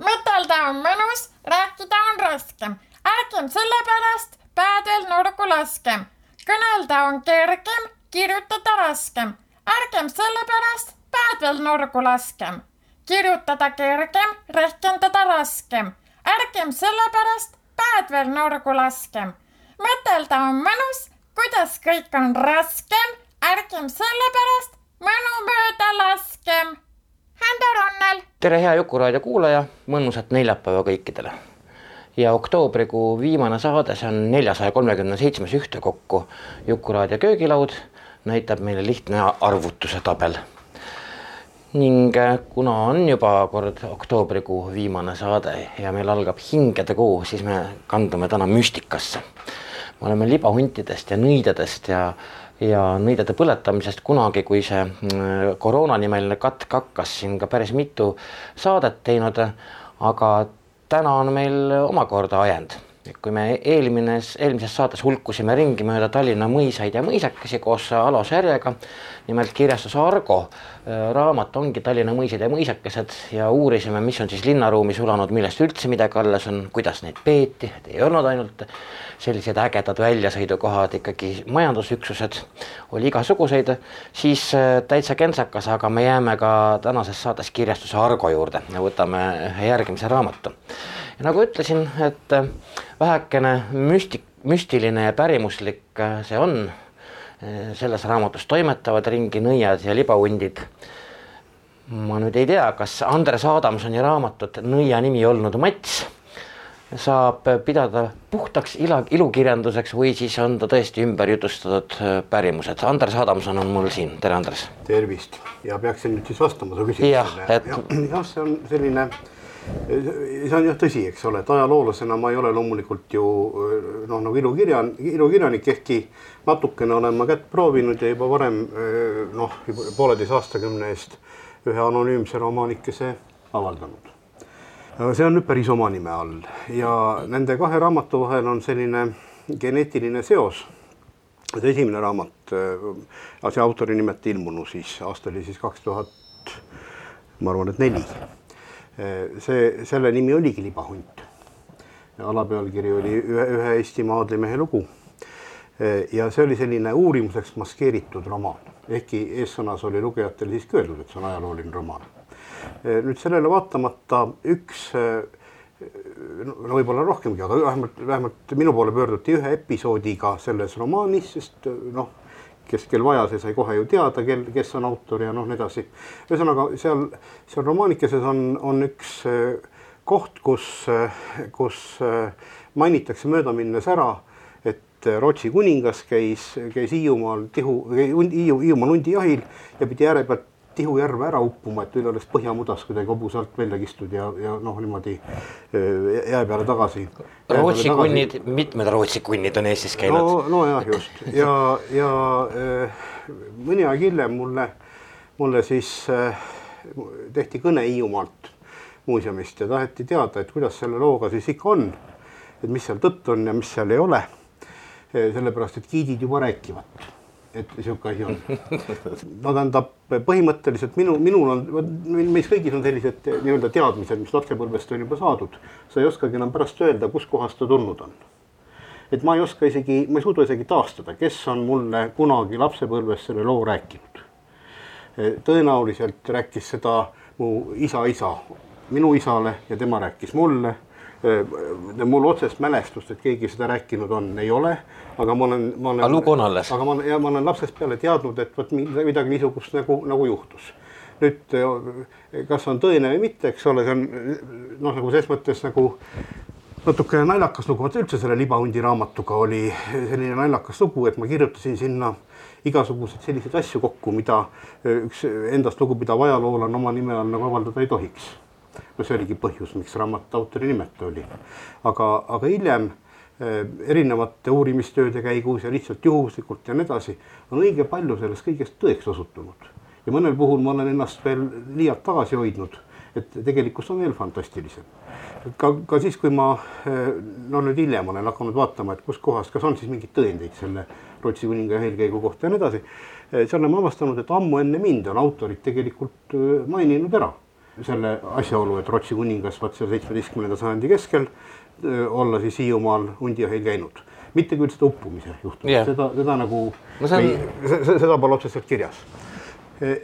mõtelda on mõnus, rääkida on raskem. ärgem sellepärast päädel nurgu laskem. kõnelda on kergem, kirjutada raskem. ärgem sellepärast päädel nurgu laskem. kirjutada kergem, rehkendada raskem. ärgem sellepärast päädvel nurgu laskem. mõtelda on mõnus, kuidas kõik on raskem. ärgem sellepärast mõnu mööda laskem Hända Ronnel. tere, hea Jukuraadio kuulaja, mõnusat neljapäeva kõikidele. ja oktoobrikuu viimane saade, see on neljasaja kolmekümne seitsmes ühtekokku Jukuraadio köögilaud, näitab meile lihtne arvutuse tabel. ning äh, kuna on juba kord oktoobrikuu viimane saade ja meil algab hingede kuu, siis me kandume täna müstikasse. me oleme libahuntidest ja nõidedest ja ja nõidade põletamisest kunagi, kui see mm, koroonanimeline katk hakkas siin ka päris mitu saadet teinud, aga täna on meil omakorda ajend. Kui me eelmine, eelmises saates hulkusime ringi mööda Tallinna mõisaid ja mõisakesi koos Alo Särjega, nimelt kirjastus Argo äh, raamat ongi Tallinna mõisad ja mõisakesed ja uurisime, mis on siis linnaruumi sulanud, millest üldse midagi alles on, kuidas neid peeti, et ei olnud ainult sellised ägedad väljasõidukohad, ikkagi majandusüksused, oli igasuguseid, siis äh, täitsa kentsakas, aga me jääme ka tänases saates kirjastuse Argo juurde ja võtame ühe järgmise raamatu. Ja nagu ütlesin, et äh, vähekene müstik, müstiline ja pärimuslik äh, see on, selles raamatus toimetavad ringi nõiad ja libahundid ma nüüd ei tea, kas Andres Adamsoni raamatut Nõia nimi olnud Mats saab pidada puhtaks ila, ilukirjanduseks või siis on ta tõesti ümber jutustatud äh, pärimused. Andres Adamson on mul siin, tere Andres. tervist ja peaksin nüüd siis vastama su küsimusele. jah, et. jah, see on selline, see on jah tõsi, eks ole, et ajaloolasena ma ei ole loomulikult ju noh, nagu ilukirjan, ilukirjanik, ehkki natukene olen ma kätt proovinud ja juba varem noh, pooleteise aastakümne eest ühe anonüümse romaanikese avaldanud see on nüüd päris oma nime all ja nende kahe raamatu vahel on selline geneetiline seos. et esimene raamat, see autori nimelt ilmunu siis, aasta oli siis kaks tuhat, ma arvan, et neli. See, selle nimi oligi Libahunt. alapealkiri oli ühe, ühe Eestimaa aadlimehe lugu. Ja see oli selline uurimuseks maskeeritud romaan, ehkki eessõnas oli lugejatele siiski öeldud, et see on ajalooline romaan nüüd sellele vaatamata üks no võib-olla rohkemgi, aga vähemalt, vähemalt minu poole pöörduti ühe episoodiga selles romaanis, sest noh, kes, kel vaja, see sai kohe ju teada, kel, kes on autor ja noh, nii edasi. ühesõnaga seal, seal romaanikeses on, on üks koht, kus, kus mainitakse möödaminnes ära, et Rootsi kuningas käis, käis Hiiumaal tihu, Hiiumaal hundijahil ja pidi ääre pealt Tihu järve ära uppuma, et üle oleks põhjamudas kuidagi hobuse alt välja kistud ja, ja noh, niimoodi jää peale tagasi. Rootsi kunnid, mitmed Rootsi kunnid on Eestis käinud. no, nojah, just ja, ja mõni aeg hiljem mulle, mulle siis tehti kõne Hiiumaalt muuseumist ja taheti teada, et kuidas selle looga siis ikka on. et mis seal tõtt on ja mis seal ei ole. sellepärast, et giidid juba räägivad et sihuke asi on. no tähendab, põhimõtteliselt minu, minul on, meis kõigis on sellised nii-öelda teadmised, mis lapsepõlvest on juba saadud. sa ei oskagi enam pärast öelda, kuskohast ta tulnud on. et ma ei oska isegi, ma ei suuda isegi taastada, kes on mulle kunagi lapsepõlves selle loo rääkinud. tõenäoliselt rääkis seda mu isa isa minu isale ja tema rääkis mulle mul otsest mälestust, et keegi seda rääkinud on, ei ole, aga ma olen, ma olen. aga lugu on alles. aga ma, ja ma olen lapsest peale teadnud, et vot midagi niisugust nagu, nagu juhtus. nüüd äh, kas on tõene või mitte, eks ole, see on noh, nagu ses mõttes nagu natukene naljakas lugu, vot üldse selle libahundi raamatuga oli selline naljakas lugu, et ma kirjutasin sinna igasuguseid selliseid asju kokku, mida üks endast lugupidav ajaloolane oma nime all nagu avaldada ei tohiks no see oligi põhjus, miks raamatu autori nimeta oli. aga, aga hiljem eh, erinevate uurimistööde käigus ja lihtsalt juhuslikult ja nii edasi on õige palju sellest kõigest tõeks osutunud. ja mõnel puhul ma olen ennast veel liialt tagasi hoidnud, et tegelikkus on veel fantastilisem. ka, ka siis, kui ma eh, no nüüd hiljem olen hakanud vaatama, et kuskohast, kas on siis mingeid tõendeid selle Rootsi kuninga eelkäigu kohta ja nii edasi Eh, seal oleme avastanud, et ammu enne mind on autorid tegelikult maininud ära selle asjaolu, et Rootsi kuningas vaat seal seitsmeteistkümnenda sajandi keskel olla siis Hiiumaal hundijahil käinud. mitte küll seda uppumise juhtumit yeah., seda, seda nagu no, on... ei, seda pole otseselt kirjas.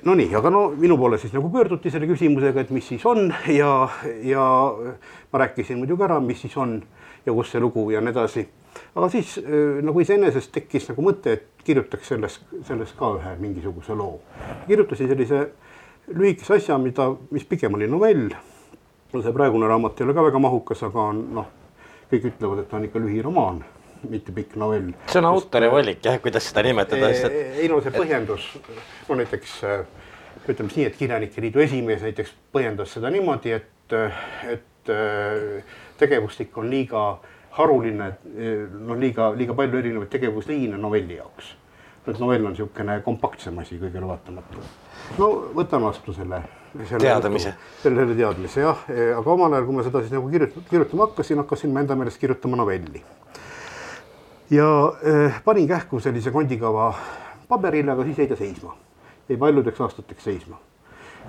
Nonii, aga no minu poole siis nagu pöörduti selle küsimusega, et mis siis on ja, ja ma rääkisin muidugi ära, mis siis on ja kus see lugu ja nii edasi aga siis äh, nagu iseenesest tekkis nagu mõte, et kirjutaks sellest, sellest ka ühe mingisuguse loo. kirjutasin sellise lühikese asja, mida, mis pigem oli novell. no see praegune raamat ei ole ka väga mahukas, aga on noh, kõik ütlevad, et ta on ikka lühiromaan, mitte pikk novell. see on autori valik jah, kuidas seda nimetada, ei no see põhjendus, no näiteks äh, ütleme siis nii, et Kirjanike Liidu esimees näiteks põhjendas seda niimoodi, et, et äh, tegevustik on liiga äh, haruline, noh, liiga, liiga palju erinevaid tegevusliine novelli jaoks. Et novell on niisugune kompaktsem asi kõigele vaatamata. no võtan vastu selle, teadmise. selle, selle teadmise jah, aga omal ajal, kui ma seda siis nagu kirjutama, kirjutama hakkasin, hakkasin ma enda meelest kirjutama novelli. ja eh, panin kähku sellise kondikava paberile, aga siis jäi ta seisma. jäi paljudeks aastateks seisma.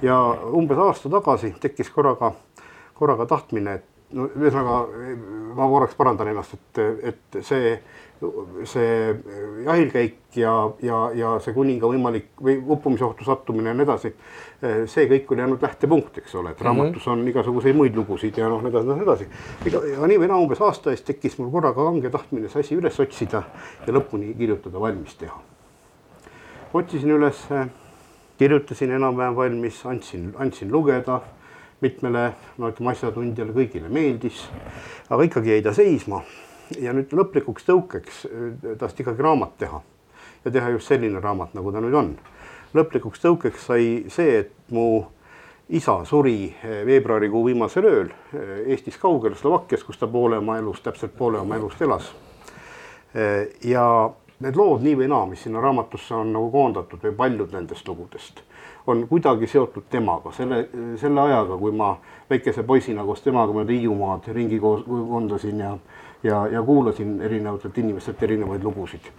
ja umbes aasta tagasi tekkis korraga, korraga tahtmine, et no ühesõnaga ma korraks parandan ennast, et, et see, see jahilkäik ja, ja, ja see kuninga võimalik või uppumisohtu sattumine ja nii edasi. see kõik oli ainult lähtepunkt, eks ole, et raamatus on igasuguseid muid lugusid ja noh, nii edasi, nii edasi. aga nii või naa umbes aasta eest tekkis mul korraga kange tahtmine see asi üles otsida ja lõpuni kirjutada, valmis teha. otsisin üles, kirjutasin enam-vähem valmis, andsin, andsin lugeda mitmele no ütleme asjatundjale, kõigile meeldis, aga ikkagi jäi ta seisma. ja nüüd lõplikuks tõukeks äh, tahtis ikkagi raamat teha ja teha just selline raamat, nagu ta nüüd on. lõplikuks tõukeks sai see, et mu isa suri äh, veebruarikuu viimasel ööl äh, Eestis kaugel Slovakkias, kus ta poole oma elust, täpselt poole oma elust elas. ja need lood nii või naa, mis sinna raamatusse on nagu koondatud või paljud nendest lugudest on kuidagi seotud temaga, selle, selle ajaga, kui ma väikese poisina koos temaga mööda Hiiumaad ringi kondasin ja, ja, ja kuulasin erinevatelt inimestelt erinevaid lugusid.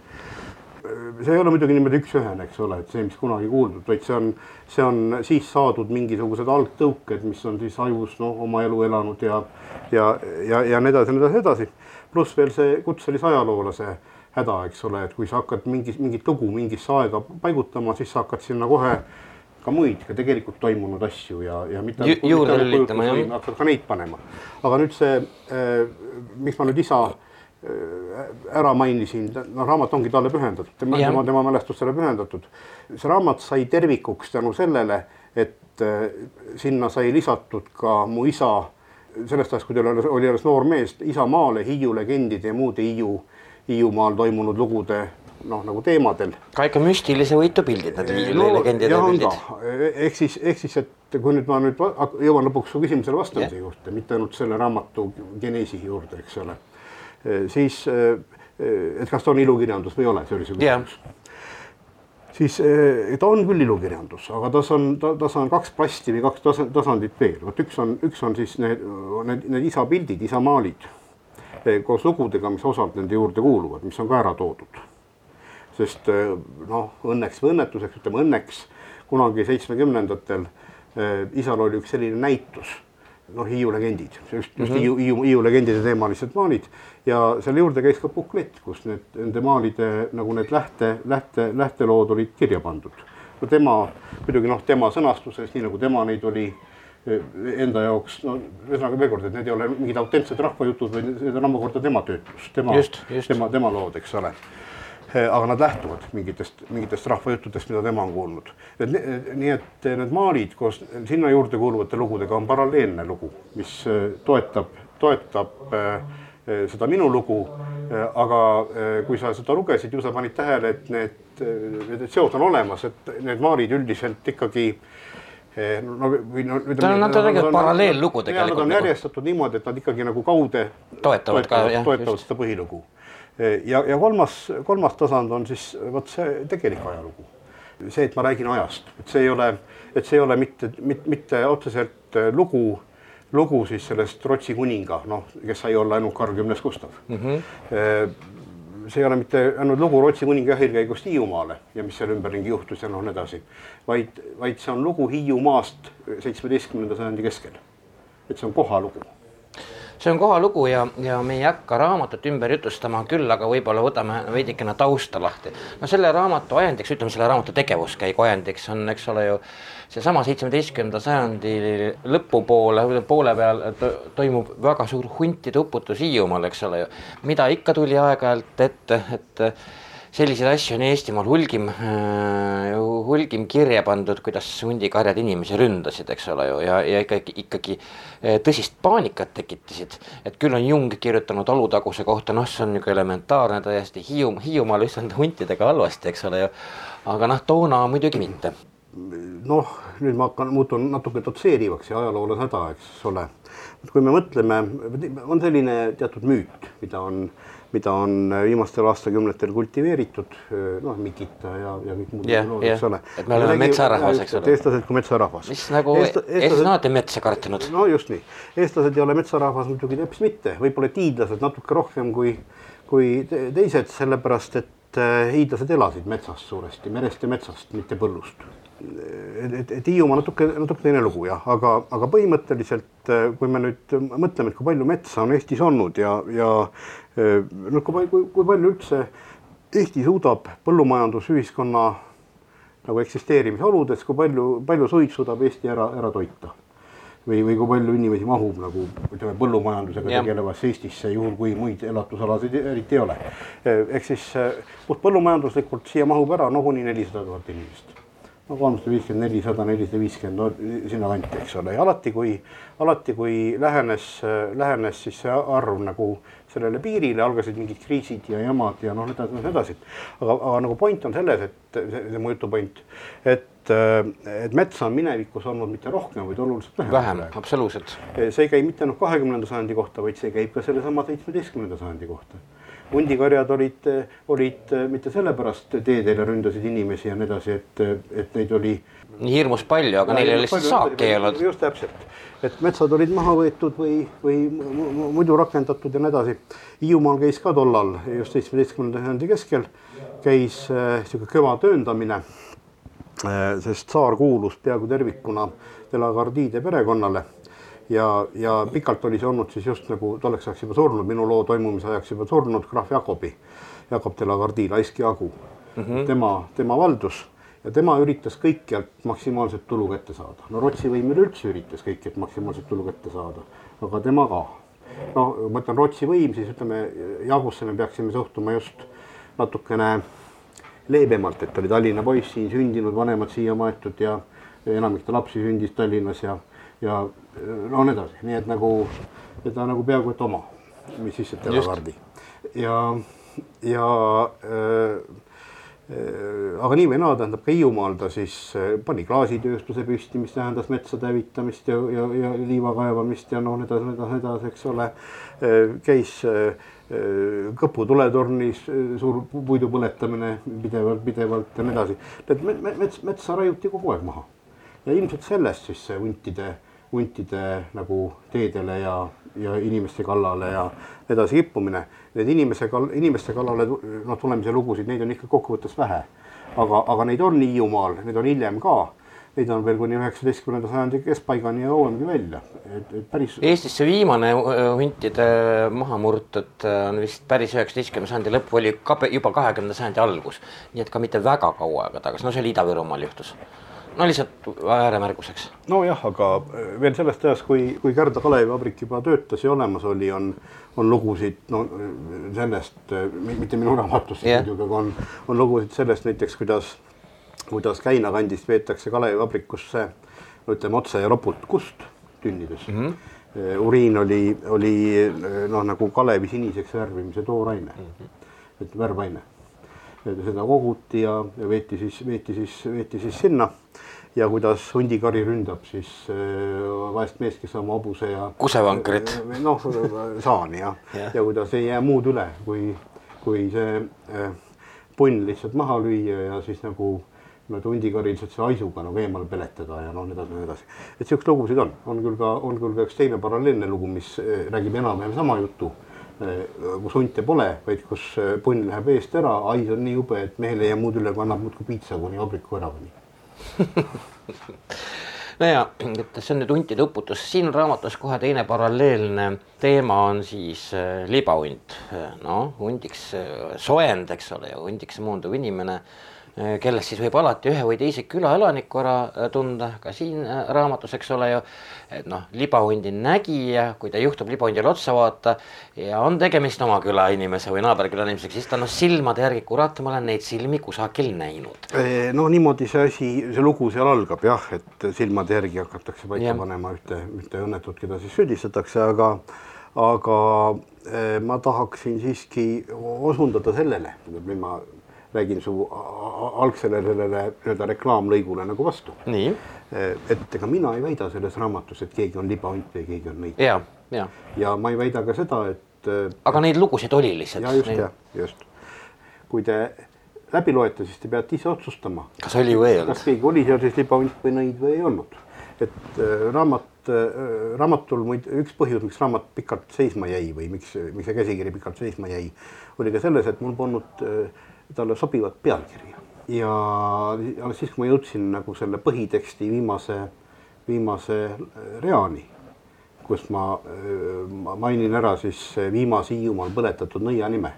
see ei ole muidugi niimoodi üks-ühene, eks ole, et see, mis kunagi kuuldud, vaid see on, see on siis saadud mingisugused algtõuked, mis on siis ajus noh, oma elu elanud ja, ja, ja, ja nii edasi, nii edasi, edasi. pluss veel see kutselise ajaloolase häda, eks ole, et kui sa hakkad mingi, mingit lugu mingisse aega paigutama, siis sa hakkad sinna kohe ka muid, ka tegelikult toimunud asju ja, ja mitte Ju, juurde lülitama jah. hakkad ka neid panema. aga nüüd see äh,, miks ma nüüd isa äh, ära mainisin, no raamat ongi talle pühendatud, tema, tema, tema mälestustele pühendatud. see raamat sai tervikuks tänu sellele, et äh, sinna sai lisatud ka mu isa sellest ajast, kui ta oli, oli alles noor mees, isamaale Hiiu legendide ja muude Hiiu, Hiiumaal toimunud lugude noh, nagu teemadel. ka ikka müstilise võitu pildid, need no, legendide pildid. ehk siis, ehk siis, et kui nüüd ma nüüd jõuan lõpuks su küsimusele vastamise yeah. juurde, mitte ainult selle raamatu geneesi juurde, eks ole, siis et kas ta on ilukirjandus või ei ole, see oli see küsimus yeah siis ta on küll ilukirjandus, aga tas on, tas on kaks plasti või kaks tasandit veel, vot üks on, üks on siis need, need, need isa pildid, isa maalid koos lugudega, mis osalt nende juurde kuuluvad, mis on ka ära toodud sest eh, noh, õnneks või õnnetuseks, ütleme õnneks kunagi seitsmekümnendatel eh, isal oli üks selline näitus, noh, Hiiu legendid, just, just mm -hmm. Hiiu, Hiiu, Hiiu legendide teemalised maalid ja selle juurde käis ka buklett, kus need nende maalide nagu need lähte, lähte, lähtelood olid kirja pandud. no tema muidugi noh, tema sõnastuses, nii nagu tema neid oli eh, enda jaoks, no ühesõnaga veel kord, et need ei ole mingid autentsed rahvajutud, vaid need on omakorda tema töötlus, tema, tema, tema lood, eks ole aga nad lähtuvad mingitest, mingitest rahvajuttudest, mida tema on kuulnud. et nii, et need maalid koos sinna juurde kuuluvate lugudega on paralleelne lugu, mis eh, toetab, toetab seda minu lugu. aga kui sa seda lugesid, ju sa panid tähele, et need, need seos on olemas, et need maalid üldiselt ikkagi no või no ütleme. Nad on- on tegelikult paralleellugu Nad on tegelikult järjestatud niimoodi, et nad ikkagi nagu kaude Toetavad ka, jah, toetavad just. seda põhilugu. Ja, ja kolmas, kolmas tasand on siis vot see tegelik ajalugu. see, et ma räägin ajast, et see ei ole, et see ei ole mitte, mitte, mitte otseselt äh, lugu, lugu siis sellest Rootsi kuninga, noh, kes sai olla ainult Karl Kümnes Gustav mm. -hmm. see ei ole mitte ainult lugu Rootsi kuninga jahilkäigust Hiiumaale ja mis seal ümberringi juhtus ja noh, nii edasi, vaid, vaid see on lugu Hiiumaast seitsmeteistkümnenda sajandi keskel. et see on kohalugu see on kohalugu ja, ja me ei hakka raamatut ümber jutustama, küll aga võib-olla võtame veidikene tausta lahti. no selle raamatu ajendiks, ütleme selle raamatu tegevuskäigu ajendiks on, eks ole ju, seesama seitsmeteistkümnenda sajandi lõpupoole, poole peal to, toimub väga suur huntide uputus Hiiumaal, eks ole ju. mida ikka tuli aeg-ajalt ette, et selliseid asju on Eestimaal hulgim, hulgim kirja pandud, kuidas hundikarjad inimesi ründasid, eks ole ju, ja, ja ikkagi, ikkagi eh, tõsist paanikat tekitasid. et küll on Jung kirjutanud Alutaguse kohta, noh, see on niisugune elementaarne täiesti, Hiiu, Hiiumaal lihtsalt huntidega halvasti, eks ole ju. aga noh, toona muidugi mitte. noh, nüüd ma hakkan, muutun natuke dotseerivaks ja ajaloolase häda, eks ole. kui me mõtleme, on selline teatud müüt, mida on mida on viimastel aastakümnetel kultiveeritud, noh, Mikita ja, ja kõik muud Jah, lood, jah. eks ole. Et me oleme metsarahvas, eks ole. eestlased kui metsarahvas. mis nagu Eest- eestlased alati metsa kartnud. no just nii, eestlased ei ole metsarahvas muidugi teps mitte, võib-olla et hiidlased natuke rohkem kui, kui te- teised, sellepärast et äh, hiidlased elasid metsas suuresti, merest ja metsast, mitte põllust. Et, et, Hiiumaa natuke, natuke teine lugu jah, aga, aga põhimõtteliselt äh, kui me nüüd mõtleme, et kui palju metsa on Eestis olnud ja, ja äh, noh, kui, kui, kui palju üldse Eesti suudab põllumajandusühiskonna nagu eksisteerimise oludes, kui palju, palju suid suudab Eesti ära, ära toita või, või kui palju inimesi mahub nagu ütleme, põllumajandusega tegelevasse Eestisse, juhul kui muid elatusalasid eriti ei ole. ehk siis eh, puht põllumajanduslikult siia mahub ära no kuni nelisada tuhat inimest. No kolmsada viiskümmend, nelisada, nelisada viiskümmend, no sinnakanti, eks ole, ja alati, kui, alati, kui lähenes, lähenes siis see arv nagu sellele piirile, algasid mingid kriisid ja jamad ja noh, nii edasi, nii edasi. aga, aga nagu point on selles, et see, see mu jutu point, et, et metsa on minevikus olnud mitte rohkem, vaid oluliselt vähem. vähem, absoluutselt. see ei käi mitte ainult kahekümnenda sajandi kohta, vaid see käib ka sellesama seitsmeteistkümnenda sajandi kohta. Hundikarjad olid, olid mitte sellepärast teedel ja ründasid inimesi ja nii edasi, et, et neid oli. hirmus palju, aga neil ei ole lihtsalt saaki ei olnud. just täpselt, et metsad olid maha võetud või, või mu- mu- muidu rakendatud ja nii edasi. Hiiumaal käis ka tollal just seitsmeteistkümnenda sajandi keskel käis äh, sihuke kõva tööndamine Äh, sest saar kuulus peaaegu tervikuna De la Gardide perekonnale ja, ja pikalt oli see olnud siis just nagu tolleks ajaks juba surnud, minu loo toimumise ajaks juba surnud krahv Jakobi, Jakob de la Gardie, laiski jagu mm. -hmm. tema, tema valdus ja tema üritas kõikjalt maksimaalset tulu kätte saada. no Rootsi võim üleüldse üritas kõikjalt maksimaalset tulu kätte saada, aga tema ka. no ma ütlen Rootsi võim, siis ütleme Jagusse me peaksime suhtuma just natukene leebemalt, et ta oli Tallinna poiss, siin sündinud, vanemad siia maetud ja enamik ta lapsi sündis Tallinnas ja, ja no nii edasi, nii et nagu, et ta nagu peaaegu et oma, mis siis, et. Delagardi. ja, ja äh, äh, aga nii või naa, tähendab ka Hiiumaal ta siis äh, pani klaasitööstuse püsti, mis tähendas metsade hävitamist ja, ja, ja liiva kaevamist ja noh, nii edasi, nii edasi, nii edasi, eks ole. käis äh, Kõpu tuletornis suur puidu põletamine pidevalt, pidevalt ja nii edasi. et me- me- mets, metsa raiuti kogu aeg maha ja ilmselt sellest siis see huntide, huntide nagu teedele ja, ja inimeste kallale ja edasi kippumine. Need inimese kall-, inimeste kallale noh, tulemise lugusid, neid on ikka kokkuvõttes vähe. aga, aga neid on Hiiumaal, neid on hiljem ka. Neid on veel kuni üheksateistkümnenda sajandi keskpaigani ja kauemgi välja, et, et päris. Eestis see viimane äh, huntide mahamurtud äh, on vist päris üheksateistkümnenda sajandi lõpp, oli ka juba kahekümnenda sajandi algus. nii et ka mitte väga kaua aega tagasi, no see oli Ida-Virumaal juhtus. No lihtsalt ääremärguseks. nojah, aga äh, veel sellest ajast, kui, kui Kärda kalevivabrik juba töötas ja olemas oli, on, on lugusid no sellest, mitte minu raamatust Jah. muidugi, aga on, on lugusid sellest näiteks, kuidas, kuidas Käina kandist veetakse kalevivabrikusse, no ütleme otse ja ropult kust tünnides mm. -hmm. uriin oli, oli noh, nagu kalevi siniseks värvimise tooraine mm, -hmm. et värvaine. Seda koguti ja, ja veeti siis, veeti siis, veeti siis sinna ja kuidas hundikari ründab siis vaest meest, kes oma hobuse ja. kusevankrit. noh, saani jah ja. ja kuidas ei jää muud üle, kui, kui see punn lihtsalt maha lüüa ja siis nagu nii-öelda hundikaril selle haisuga nagu eemale peletada ja noh, nii edasi, nii edasi. et siukseid lugusid on, on küll ka, on küll ka üks teine paralleelne lugu, mis räägib enam-vähem sama juttu kus hunte pole, vaid kus punn läheb eest ära, hais on nii jube, et mehel ei jää muud üle, kui annab muudkui piitsa kuni vabrikuväravani no ja, et see on nüüd huntide uputus, siin raamatus kohe teine paralleelne teema on siis äh, libahunt. noh, hundiks äh, soend, eks ole ju, hundiks muunduv inimene. Äh, kellest siis võib alati ühe või teise külaelaniku ära äh, tunda, ka siin äh, raamatus, eks ole ju. et noh, libahundi nägija, kui ta juhtub libahundile otsa vaata ja on tegemist oma küla inimese või naaberküla inimesega, siis ta noh silmade järgi, kurat, ma olen neid silmi kusagil näinud. no niimoodi see asi, see lugu seal algab jah, et silmade järgi hakatakse paika panema ühte, ühte õnnetut, keda siis süüdistatakse, aga aga ma tahaksin siiski osundada sellele, ma räägin su algsele sellele nii-öelda reklaamlõigule nagu vastu. et ega mina ei väida selles raamatus, et keegi on libahunt või keegi on nõid. ja, ja. ja ma ei väida ka seda, et. Äh, aga neid lugusid oli lihtsalt. ja just, jah, just. kui te läbi loete, siis te peate ise otsustama. kas oli või ei olnud? kas keegi oli seal siis libahunt või nõid või ei olnud. et äh, raamat raamatul muid, üks põhjus, miks raamat pikalt seisma jäi või miks, miks see käsikiri pikalt seisma jäi, oli ka selles, et mul polnud äh, talle sobivat pealkirja. ja alles siis, kui ma jõudsin nagu selle põhiteksti viimase, viimase reani, kus ma, ma mainin ära siis viimase Hiiumaal põletatud nõia nime.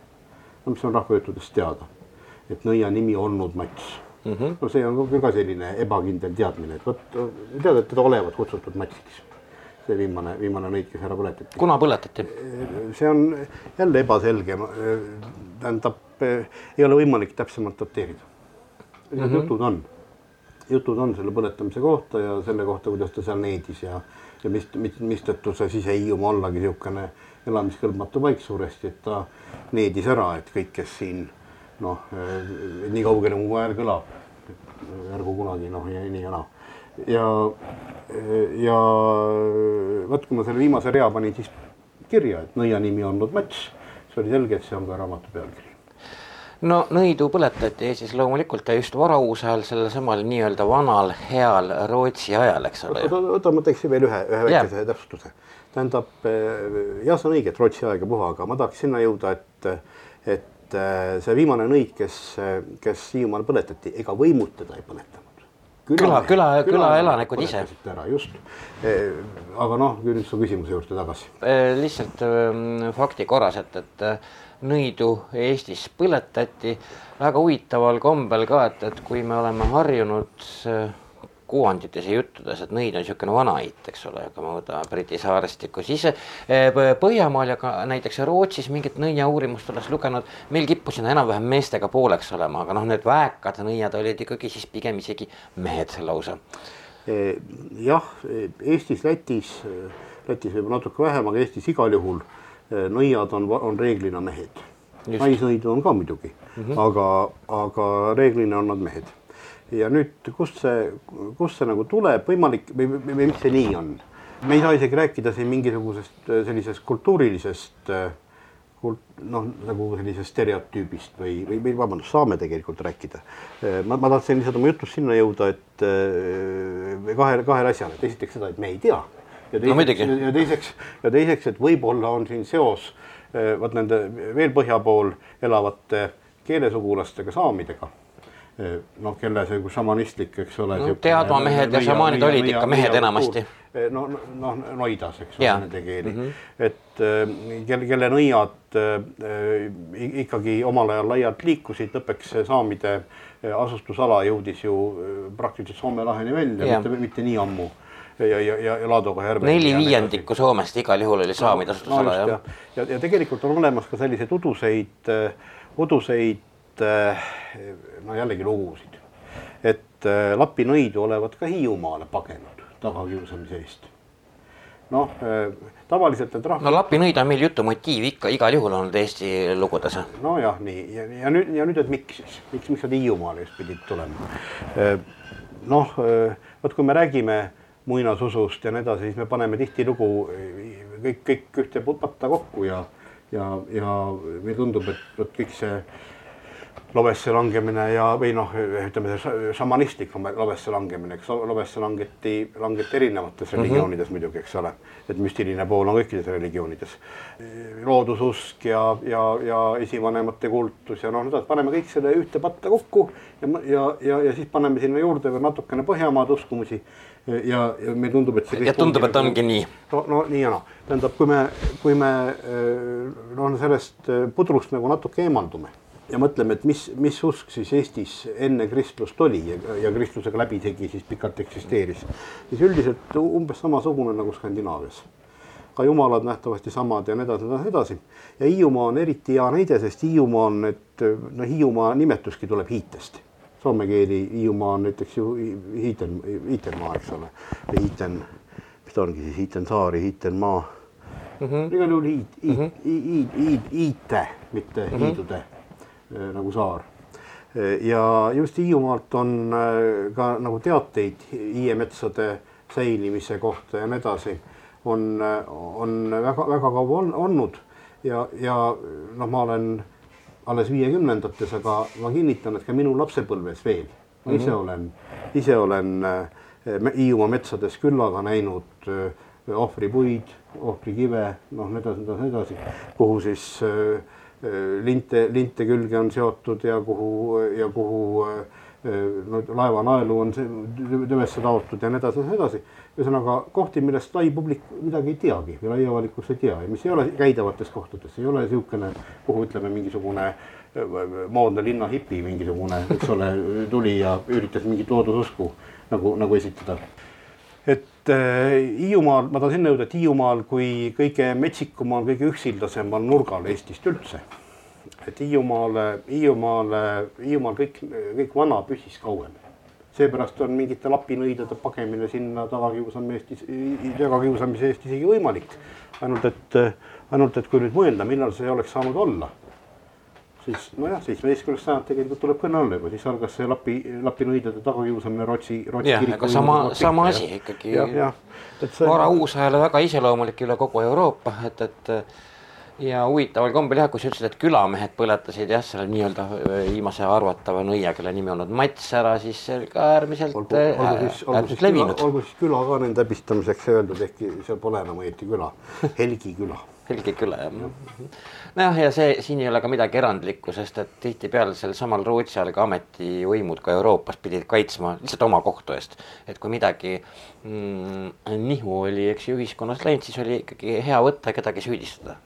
no mis on rahvajuttudest teada, et nõia nimi olnud Mats mm. -hmm. no see on küll ka selline ebakindel teadmine, et vot tead, et teda olevat kutsutud Matsiks see viimane, viimane nõid, kes ära põletati. kuna põletati? see on jälle ebaselge, tähendab ei ole võimalik täpsemalt dateerida. Need mm -hmm. jutud on, jutud on selle põletamise kohta ja selle kohta, kuidas ta seal needis ja, ja mis, mis, mistõttu see sise-Hiiumaa ollagi niisugune elamiskõlbmatu paik suuresti, et ta needis ära, et kõik, kes siin noh, nii kaugele mu hääl kõlab, ärgu kunagi noh ja nii ja naa. ja, ja vot, kui ma selle viimase rea panin siis kirja, et nõia nimi on olnud Mats, siis oli selge, et see on ka raamatu pealkiri no nõidu põletati Eestis loomulikult ja just varauuse ajal, sellel samal nii-öelda vanal heal Rootsi ajal, eks ole. oota, ma teeksin veel ühe, ühe väikese täpsustuse. tähendab, eh, jah, see on õige, et Rootsi aeg ja puha, aga ma tahaks sinna jõuda, et, et eh, see viimane nõid, kes, kes Hiiumaal põletati, ega võimud teda ei põletanud küla, küla, külaelanikud ise. ära just, eh, aga noh, nüüd su küsimuse juurde tagasi. lihtsalt ehm, fakti korras, et, et nõidu Eestis põletati väga huvitaval kombel ka, et, et kui me oleme harjunud äh, kuvandites ja juttudes, et nõid on niisugune vanaait, eks ole, kui me võtame Briti saarestikku, siis äh, Põhjamaal ja ka näiteks Rootsis mingit nõia uurimust olles lugenud, meil kippusid enam-vähem meestega pooleks olema, aga noh, need väekad nõiad olid ikkagi siis pigem isegi mehed lausa. Eh, jah, Eestis, Lätis, Lätis võib-olla natuke vähem, aga Eestis igal juhul nõiad on, on reeglina mehed. naisnõidu on ka muidugi mm, -hmm. aga, aga reeglina on nad mehed. ja nüüd, kust see, kust see nagu tuleb, võimalik või, või, või miks see nii on? me ei saa isegi rääkida siin mingisugusest eh, sellisest kultuurilisest eh, kult-, noh, nagu sellisest stereotüübist või, või, või vabandust, saame tegelikult rääkida. ma, ma tahtsin lihtsalt oma jutus sinna jõuda, et kahe, kahele asjale, et esiteks seda, et me ei tea ja teiseks no,, ja teiseks, ja teiseks, et võib-olla on siin seos eh, vot nende veel põhja pool elavate keelesugulastega, saamidega eh, noh, kelle see šamanistlik, eks ole no,. teadmamehed ja šamaanid olid ikka mehed enamasti. Eh, no, noh, noidas, eks ole, nende keeli mm, -hmm. et kelle, kelle nõiad äh, ikkagi omal ajal laialt liikusid, lõpuks saamide asustusala jõudis ju praktiliselt Soome laheni välja, mitte, mitte nii ammu ja, ja, ja, ja Laadoga järve. neli viiendikku Soomest igal juhul oli saamitasustusala no, jah. ja, ja, ja tegelikult on olemas ka selliseid uduseid, uduseid no jällegi lugusid, et äh, Lapi nõidu olevat ka Hiiumaale pagenud tagakiusamise eest noh, äh, tavaliselt need rahvad. no Lapi nõid on meil jutumotiiv ikka igal juhul olnud Eesti lugudes. nojah, nii ja, ja nüüd ja nüüd, et miks siis, miks, miks nad Hiiumaale just pidid tulema? Äh, noh, vot kui me räägime muinasusust ja nii edasi, siis me paneme tihtilugu kõik, kõik ühte patta kokku ja, ja, ja meile tundub, et vot kõik see lobesse langemine ja, või noh, ütleme see šamanistlik lobesse langemine, eks lobesse langeti, langeti erinevates religioonides mm -hmm. muidugi, eks ole. et müstiline pool on kõikides religioonides. loodususk ja, ja, ja esivanemate kultus ja noh, nii edasi, paneme kõik selle ühte patta kokku ja, ja, ja, ja siis paneme sinna juurde veel natukene Põhjamaade uskumusi ja, ja meile tundub, et see ja tundub, et ongi nii. no, no nii ja naa, tähendab, kui me, kui me noh, sellest pudrust nagu natuke eemaldume ja mõtleme, et mis, mis usk siis Eestis enne kristlust oli ja, ja kristlusega läbisegi siis pikalt eksisteeris, siis üldiselt umbes samasugune nagu Skandinaavias. ka jumalad nähtavasti samad ja nii edasi, nii edasi. ja Hiiumaa on eriti hea näide, sest Hiiumaa on, et no Hiiumaa nimetuski tuleb hiitest. Soome keeli Hiiumaa on näiteks ju hiiten, hiitenmaa, eks ole, või hiiten, mis ta ongi siis, hiiten saari, hiiten maa mm -hmm.. igal juhul hiid, hiid mm, -hmm. hiid, hiid, hiite, mitte mm -hmm. hiidude Äh, nagu saar. Äh, ja just Hiiumaalt on äh, ka nagu teateid hiiemetsade säilimise kohta ja nii edasi on, on väga-väga kaua on, olnud ja, ja noh, ma olen alles viiekümnendates, aga ma kinnitan, et ka minu lapsepõlves veel. ma ise mm -hmm. olen, ise olen Hiiumaa metsades küllaga näinud ohvripuid, ohvrikive, noh, nii edasi, nii edasi, kuhu siis äh, Äh, linte, linte külge on seotud ja kuhu ja kuhu äh, laeva naelu on tüvesse taotud ja nii edasi ja nii edasi. ühesõnaga kohti, millest lai publik midagi ei teagi või lai avalikkus ei tea ja mis ei ole käidavates kohtades, ei ole niisugune, kuhu ütleme, mingisugune äh, moodne linna hipi mingisugune, eks ole, tuli ja üritas mingit loodususku nagu, nagu esitada et äh, Hiiumaal, ma tahan sinna jõuda, et Hiiumaal kui kõige metsikumal, kõige üksildasemal nurgal Eestist üldse. Et Hiiumaale, Hiiumaale, Hiiumaal kõik, kõik vana püsis kauem. seepärast on mingite lapinõidade pagemine sinna tagakiusamise eest, tagakiusamise eest isegi võimalik. ainult et, ainult et kui nüüd mõelda, millal see oleks saanud olla siis nojah, seitsmeteistkümnes sajand tegelikult tuleb kõne alla juba, siis algas see lapi, lapinõidade tagakiusamine Rootsi, Rootsi jah, aga sama, sama asi ikkagi. Vara uusajale väga iseloomulik üle kogu Euroopa, et, et ja huvitaval kombel jah, kui sa ütlesid, et külamehed põletasid jah, selle nii-öelda viimase arvatava nõia, kelle nimi olnud Mats ära, siis see oli ka äärmiselt, äärmiselt levinud. olgu siis küla ka nende häbistamiseks öeldud, ehkki seal pole enam õieti küla, Helgi küla Helgi küla jah ja.. nojah, ja see siin ei ole ka midagi erandlikku, sest et tihtipeale sel samal Rootsi ajal ka ametivõimud ka Euroopas pidid kaitsma lihtsalt oma kohtu eest. et kui midagi mm, nihu oli, eks ju, ühiskonnas läinud, siis oli ikkagi hea võtta ja kedagi süüdistada.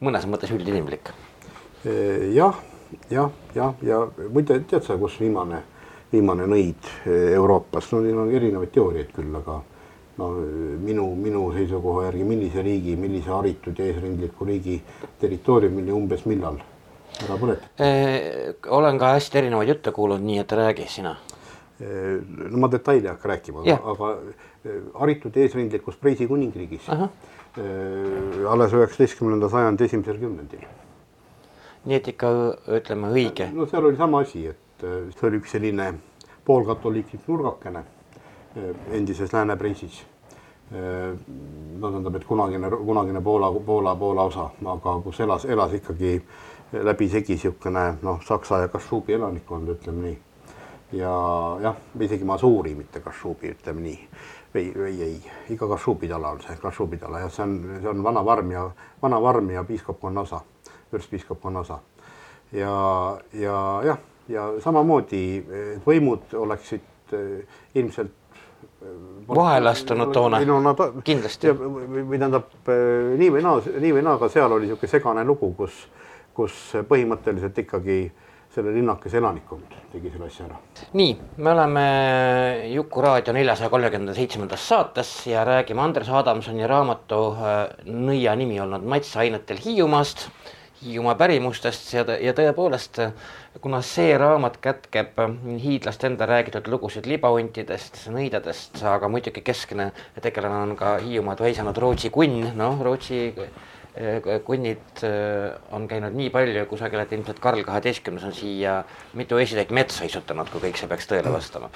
Mõnes mõttes üldinimlik. jah, jah, jah, ja muide, tead sa, kus viimane, viimane nõid Euroopas, no neil on erinevaid teooriaid küll, aga no minu, minu seisukoha järgi, millise riigi, millise haritud ja eesrindliku riigi territooriumil ja umbes millal? Ära põletati eh,? olen ka hästi erinevaid jutte kuulnud, nii et räägi sina. No ma detaili ei hakka rääkima, aga haritud eesrindlikus Preisi kuningriigis eh, alles üheksateistkümnenda sajandi esimesel kümnendil. nii et ikka ütleme õige. no seal oli sama asi, et eh, see oli üks selline poolkatoliiklik nurgakene endises Lääne-Preisis. no tähendab, et kunagine, kunagine Poola, Poola, Poola osa, aga kus elas, elas ikkagi läbisegi niisugune noh, Saksa ja Kašubi elanikkond, ütleme nii. Ja jah, isegi Masuuri, mitte Kašubi, ütleme nii. või, või ei, ikka Kašubi tala on see, Kašubi tala jah, see on, see on vana Varm ja, vana Varm ja piiskopkonna osa, vürstpiiskopkonna osa. ja, ja jah, ja samamoodi võimud oleksid ilmselt vahele astunud toona no, ta, kindlasti. või tähendab nii või naa, nii või naa, aga seal oli niisugune segane lugu, kus, kus põhimõtteliselt ikkagi selle linnakese elanikkond tegi selle asja ära. nii, me oleme Juku raadio neljasaja kolmekümne seitsmendas saates ja räägime Andres Adamsoni raamatu äh, nõia nimi olnud Mats ainetel Hiiumaast Hiiumaa pärimustest ja, ja tõepoolest, kuna see raamat kätkeb hiidlaste enda räägitud lugusid libahuntidest, nõidadest, aga muidugi keskne tegelane on ka Hiiumaad väisanud Rootsi kunn, noh, Rootsi kunnid on käinud nii palju kusagil, et ilmselt Karl kaheteistkümnes on siia mitu esitäit metsa istutanud, kui kõik see peaks tõele vastama.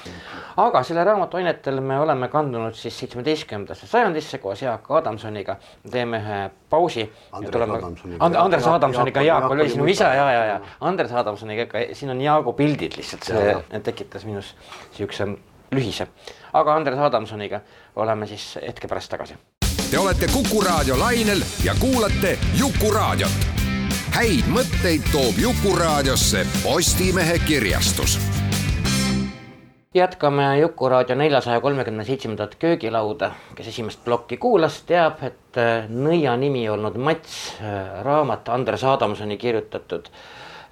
aga selle raamatu ainetel me oleme kandunud siis seitsmeteistkümnendasse sajandisse koos Jaak Adamsoniga, teeme ühe pausi. Andres tuleme... Adamsoniga. And, Andres Adamsoniga, Jaak- oli sinu isa ja, ja, ja Andres Adamsoniga siin on Jaagu pildid lihtsalt, see tekitas minus siukse lühise. aga Andres Adamsoniga oleme siis hetke pärast tagasi. Te olete Kuku Raadio lainel ja kuulate Jukuraadiot. häid mõtteid toob Jukuraadiosse Postimehe kirjastus. Jätkame Jukuraadio neljasaja kolmekümne seitsmendat köögilauda, kes esimest plokki kuulas, teab, et äh, nõia nimi olnud Mats, äh, raamat Andres Adamsoni kirjutatud,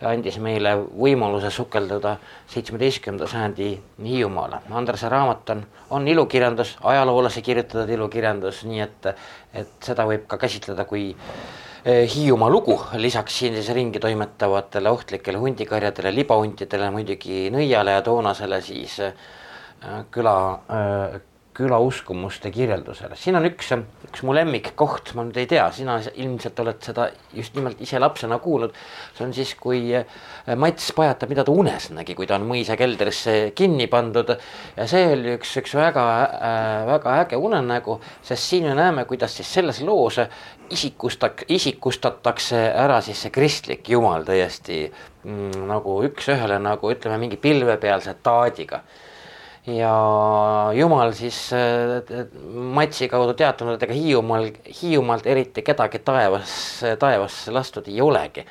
andis meile võimaluse sukelduda seitsmeteistkümnenda sajandi Hiiumaale. Andrese raamat on, on ilukirjandus, ajaloolase kirjutatud ilukirjandus, nii et, et seda võib ka käsitleda kui eh, Hiiumaa lugu, lisaks siin siis ringi toimetavatele ohtlikele hundikarjadele, libahuntidele, muidugi nõiale ja toonasele siis eh, küla, küla uskumuste kirjeldusele. siin on üks, üks mu lemmikkoht, ma nüüd ei tea, sina ilmselt oled seda just nimelt ise lapsena kuulnud. see on siis, kui eh, Mats pajatab, mida ta unes nägi, kui ta on mõisa keldrisse kinni pandud. ja see oli üks, üks väga äh,, väga äge unenägu, sest siin me näeme, kuidas siis selles loos isikustak-, isikustatakse ära siis see kristlik jumal täiesti mm, nagu üks-ühele nagu ütleme, mingi pilvepealse taadiga ja jumal siis Matsi kaudu teatanud, et ega Hiiumaal, Hiiumaalt eriti kedagi taevas, taevasse lastud ei olegi.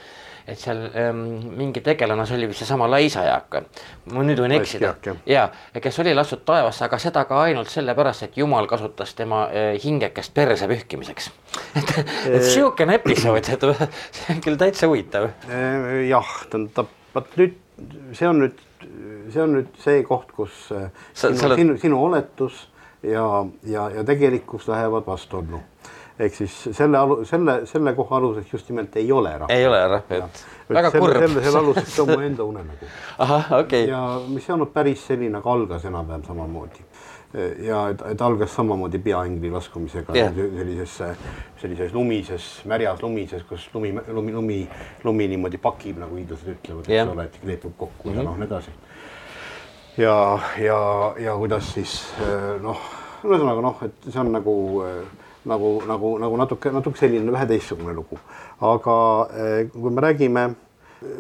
et seal ähm, mingi tegelane, see oli vist seesama Laisa-Jaak, ma nüüd võin eksida, ja kes oli lastud taevasse, aga seda ka ainult sellepärast, et jumal kasutas tema äh, hingekest perse pühkimiseks. et, et siukene episood, et see on küll täitsa huvitav. Eh, jah, tähendab, vot nüüd see on nüüd, see on nüüd see koht, kus eh, Sa- sinu, oled- sinu, sinu oletus ja, ja, ja tegelikkus lähevad vastuollu. ehk siis selle alu-, selle, selle koha aluseks just nimelt ei ole rahva. ei ole jah, et väga selle, kurb. selle, selle aluseks on mu enda unenägu. ahah, okei okay. ja mis ei olnud päris selline, aga algas enam-vähem samamoodi. ja et, et algas samamoodi peaingli laskumisega Jah. sellisesse, sellises lumises, märjas lumises, kus lumi, lumi, lumi, lumi niimoodi pakib, nagu hiidlased ütlevad, Jah. eks ole, et kleepub kokku ja noh, nii edasi. Ja, ja, ja kuidas siis eh, noh, ühesõnaga noh, et see on nagu eh, nagu, nagu, nagu natuke, natuke selline vähe teistsugune lugu, aga eh, kui me räägime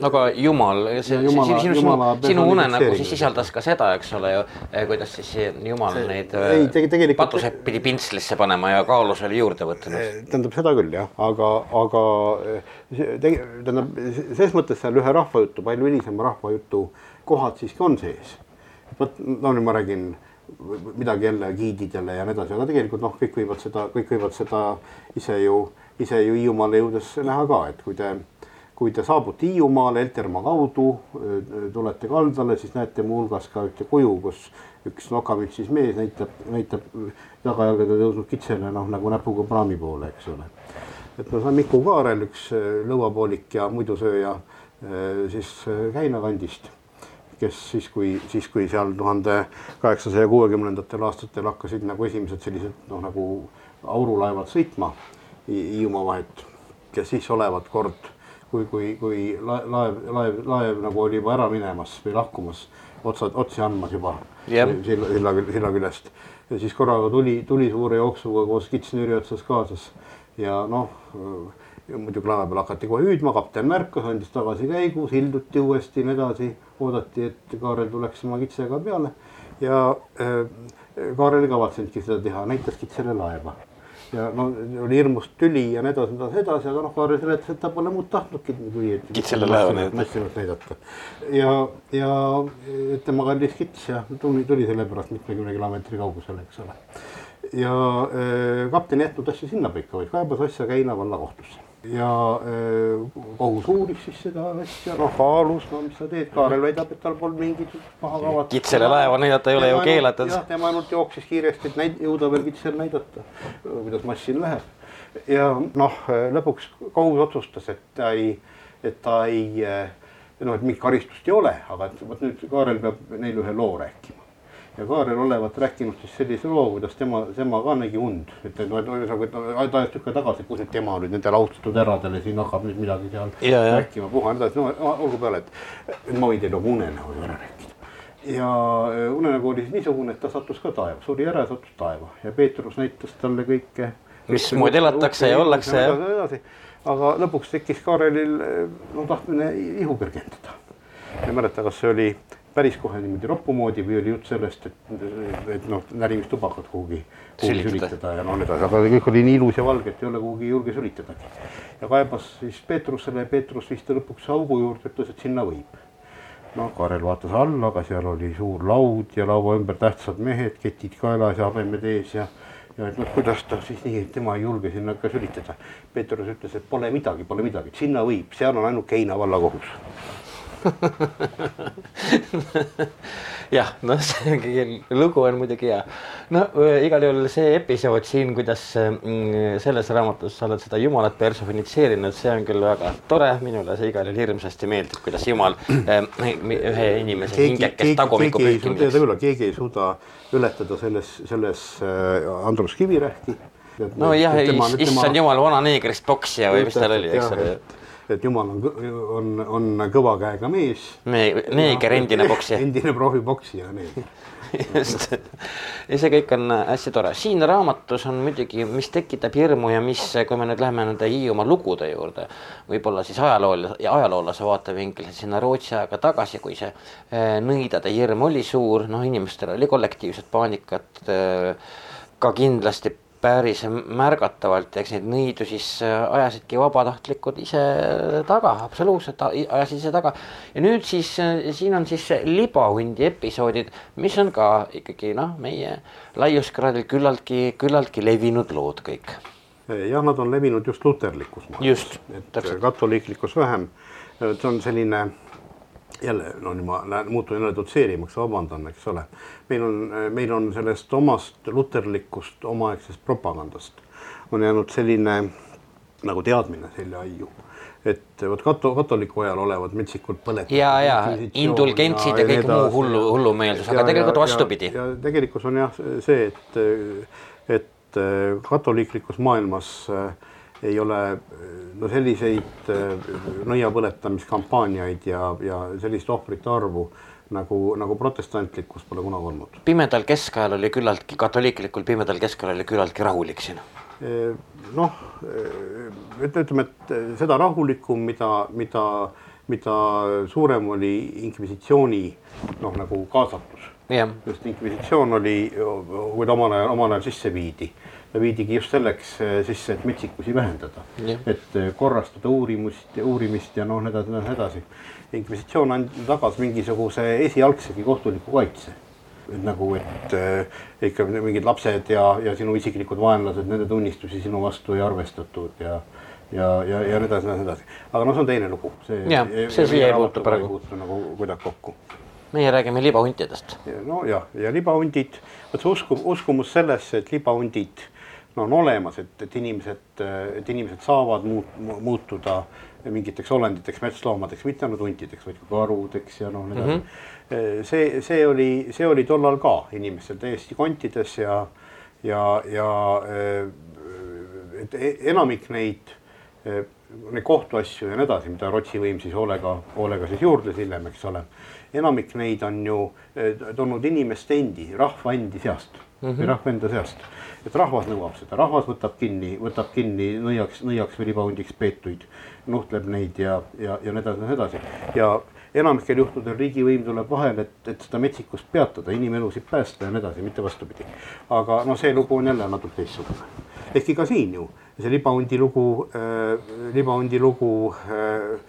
aga jumal, see, Jumala- sinu, sinu, sinu unenägu siis sisaldas ka seda, eks ole ju, kuidas siis see jumal See- neid ei, tege- tegelikult- patused pidi pintslisse panema ja kaalus oli juurde võtnud. tähendab seda küll jah, aga, aga tähendab ses mõttes seal ühe rahvajutu, palju hilisema rahvajutu kohad siiski on sees. Vot no nüüd ma räägin midagi jälle giididele ja nii edasi, aga tegelikult noh, kõik võivad seda, kõik võivad seda ise ju, ise ju Hiiumaale jõudes näha ka, et kui te, kui te saabute Hiiumaale Eltermaa kaudu, tulete kaldale, siis näete muuhulgas ka ühte kuju, kus üks nokamütsis mees näitab, näitab tagajalgade tõusnud kitsele noh, nagu näpuga praami poole, eks ole. et no see on Miku Kaarel, üks äh, lõuapoolik ja muidusööja äh, siis äh, Käina kandist, kes siis, kui, siis kui seal tuhande kaheksasaja kuuekümnendatel aastatel hakkasid nagu esimesed sellised noh, nagu aurulaevad sõitma Hi- Hiiumaa vahet, kes siis olevat kord, kui, kui, kui laev, laev, laev, laev nagu oli juba ära minemas või lahkumas, otsad, otsi andmas juba Jah. silla, silla, silla küljest. ja siis korraga tuli, tuli suure jooksuga koos kitsnüüri otsas kaasas ja noh, muidugi laeva peal hakati kohe hüüdma, kapten märkas, andis tagasi käigu, silduti uuesti ja nii edasi, oodati, et Kaarel tuleks oma kitsega peale. Ja äh, Kaarel ei kavatsenudki seda teha, näitas kitsele laeva. Ja no oli hirmus tüli ja nii edasi, nii edasi, edasi, aga noh, Kaarel seletas, et ta pole muud tahtnudki, kui et Kitsele laeva näidata. ja, ja tema kallis kits ja tuli, tuli sellepärast mitmekümne kilomeetri kaugusele, eks ole. ja äh, kapten ei jätnud asja sinnapaika, vaid kaebas asja Käina vallakohtusse ja kohus uuris siis seda asja, noh kaalus, no mis sa teed, Kaarel väidab, et tal polnud mingit paha kavatust. Kitsele laeva näidata ei ole ju keelatud. jah, tema ainult jooksis kiiresti, et näid-, jõuda veel kitsel näidata, kuidas massin läheb. ja noh, lõpuks kohus otsustas, et ta ei, et ta ei noh, et mingit karistust ei ole, aga et vot nüüd Kaarel peab neile ühe loo rääkima. Ja Kaarel olevat rääkinud siis sellise loo, kuidas tema, tema ka nägi und, et noh, ühesõnaga, et noh, ajas tükk aega tagasi, kus nüüd tema nüüd nendele austatud eradele siin hakkab nüüd midagi seal Ja, rääkima, puha ja nii edasi, no olgu peale, et ma võin teile nagu unenäo ära rääkida. ja äh, unenägu oli siis niisugune, et ta sattus ka taeva, suri ära ja sattus taeva ja Peetrus näitas talle kõike. Mismoodi elatakse ja ollakse, aga lõpuks tekkis Kaarelil no tahtmine ihu kergendada. ei mäleta, kas see oli päris kohe niimoodi roppu moodi või oli jutt sellest, et, et noh, närimistubakat kuhugi, kuhugi Sülitada. ja noh, nii edasi, aga kõik oli nii ilus ja valge, et ei ole kuhugi julge sülitadagi. ja kaebas siis Peetrusele Peetrus viis ta lõpuks augu juurde, ütles, et sinna võib. noh, Kaarel vaatas alla, aga seal oli suur laud ja laua ümber tähtsad mehed, ketid kaelas ja habemed ees ja ja et noh, kuidas ta siis nii, et tema ei julge sinna ka sülitada. Peetrus ütles, et pole midagi, pole midagi, sinna võib, seal on ainult Keina vallakohus. Jah, noh, see lugu on muidugi hea. no öö, igal juhul see episood siin, kuidas mm, selles raamatus sa oled seda Jumalat personifitseerinud, see on küll väga tore, minule see igal juhul hirmsasti meeldib, kuidas Jumal äh, ühe inimese hingekest tagumikku pühkimiseks. keegi ei suuda ületada selles, selles äh, Andrus Kivirähki. nojah, issand jumal, vana neegrist poksija või mis tal oli, eks ole. Et jumal on, on, on kõva käega mees. Me- neeger, endine poksija. endine profipoksija, neeger. just, ja see kõik on hästi tore, siin raamatus on muidugi, mis tekitab hirmu ja mis, kui me nüüd läheme nende Hiiumaa lugude juurde, võib-olla siis ajalool- ja ajaloolase vaatevinklist sinna Rootsi aega tagasi, kui see eh, nõidade hirm oli suur, noh, inimestel oli kollektiivset paanikat ka kindlasti päris märgatavalt eks neid nõidu siis äh, ajasidki vabatahtlikud ise taga, absoluutselt ajasid ise taga. ja nüüd siis äh, siin on siis libahundi episoodid, mis on ka ikkagi noh, meie laiuskraadil küllaltki, küllaltki levinud lood kõik. jah, nad on levinud just luterlikus maailmas. Et täpselt. katoliiklikus vähem. see on selline jälle, no nüüd ma lähen, muutun jälle dotseerimaks, vabandan, eks ole. meil on, meil on sellest omast luterlikust omaaegsest propagandast on jäänud selline nagu teadmine selja aiu et vot kato-, katoliku ajal olevat metsikult põletatud. Ja, ja, indulgentsid ja kõik muu hullu- hullumeelsus, aga tegelikult vastupidi. ja tegelikkus on jah see, et, et katoliiklikus maailmas äh, ei ole no selliseid äh, nõiapõletamiskampaaniaid ja, ja sellist ohvrite arvu nagu, nagu protestantlikkus pole kunagi olnud. pimedal keskajal oli küllaltki, katoliiklikul pimedal keskajal oli küllaltki rahulik siin. noh, ütleme, et seda rahulikum, mida, mida, mida suurem oli inkvisitsiooni noh, nagu kaasatus jah, just inkvisitsioon oli, kui ta omal ajal, omal ajal sisse viidi, viidigi just selleks eh, sisse, et metsikusi vähendada. Et eh, korrastada uurimust, uurimist ja noh, nii edasi, nii edasi. inkvisitsioon and- tagas mingisuguse esialgsegi kohtuliku kaitse. et nagu, et äh, ikka mingid lapsed ja, ja sinu isiklikud vaenlased, nende tunnistusi sinu vastu ei arvestatud ja ja, ja, ja nii edasi, nii edasi. aga noh, see on teine lugu. Jah, see siia ei puutu praegu. nagu kuidagi kokku meie räägime libahuntidest. nojah, ja libahundid, vot see usku, uskumus sellesse, et libahundid no on olemas, et, et inimesed, et inimesed saavad muut, muutuda mingiteks olenditeks, metsloomadeks, mitte ainult huntideks, vaid ka karudeks ja noh, nii edasi mm. -hmm. see, see oli, see oli tollal ka inimestel täiesti kontides ja, ja, ja et e- enamik neid neid kohtuasju ja nii edasi, mida Rootsi võim siis hoolega, hoolega siis juurdles hiljem, eks ole. enamik neid on ju tulnud inimeste endi, rahva endi seast mm -hmm. või rahva enda seast. et rahvas nõuab seda, rahvas võtab kinni, võtab kinni nõiaks, nõiaks või libahundiks peetuid, nuhtleb neid ja, ja, ja nii edasi, nii edasi. ja enamikel juhtudel riigivõim tuleb vahele, et, et seda metsikust peatada, inimelusid päästa ja nii edasi, mitte vastupidi. aga noh, see lugu on jälle natuke teistsugune. ehkki ka siin ju see libahundi lugu äh,, libahundi lugu äh,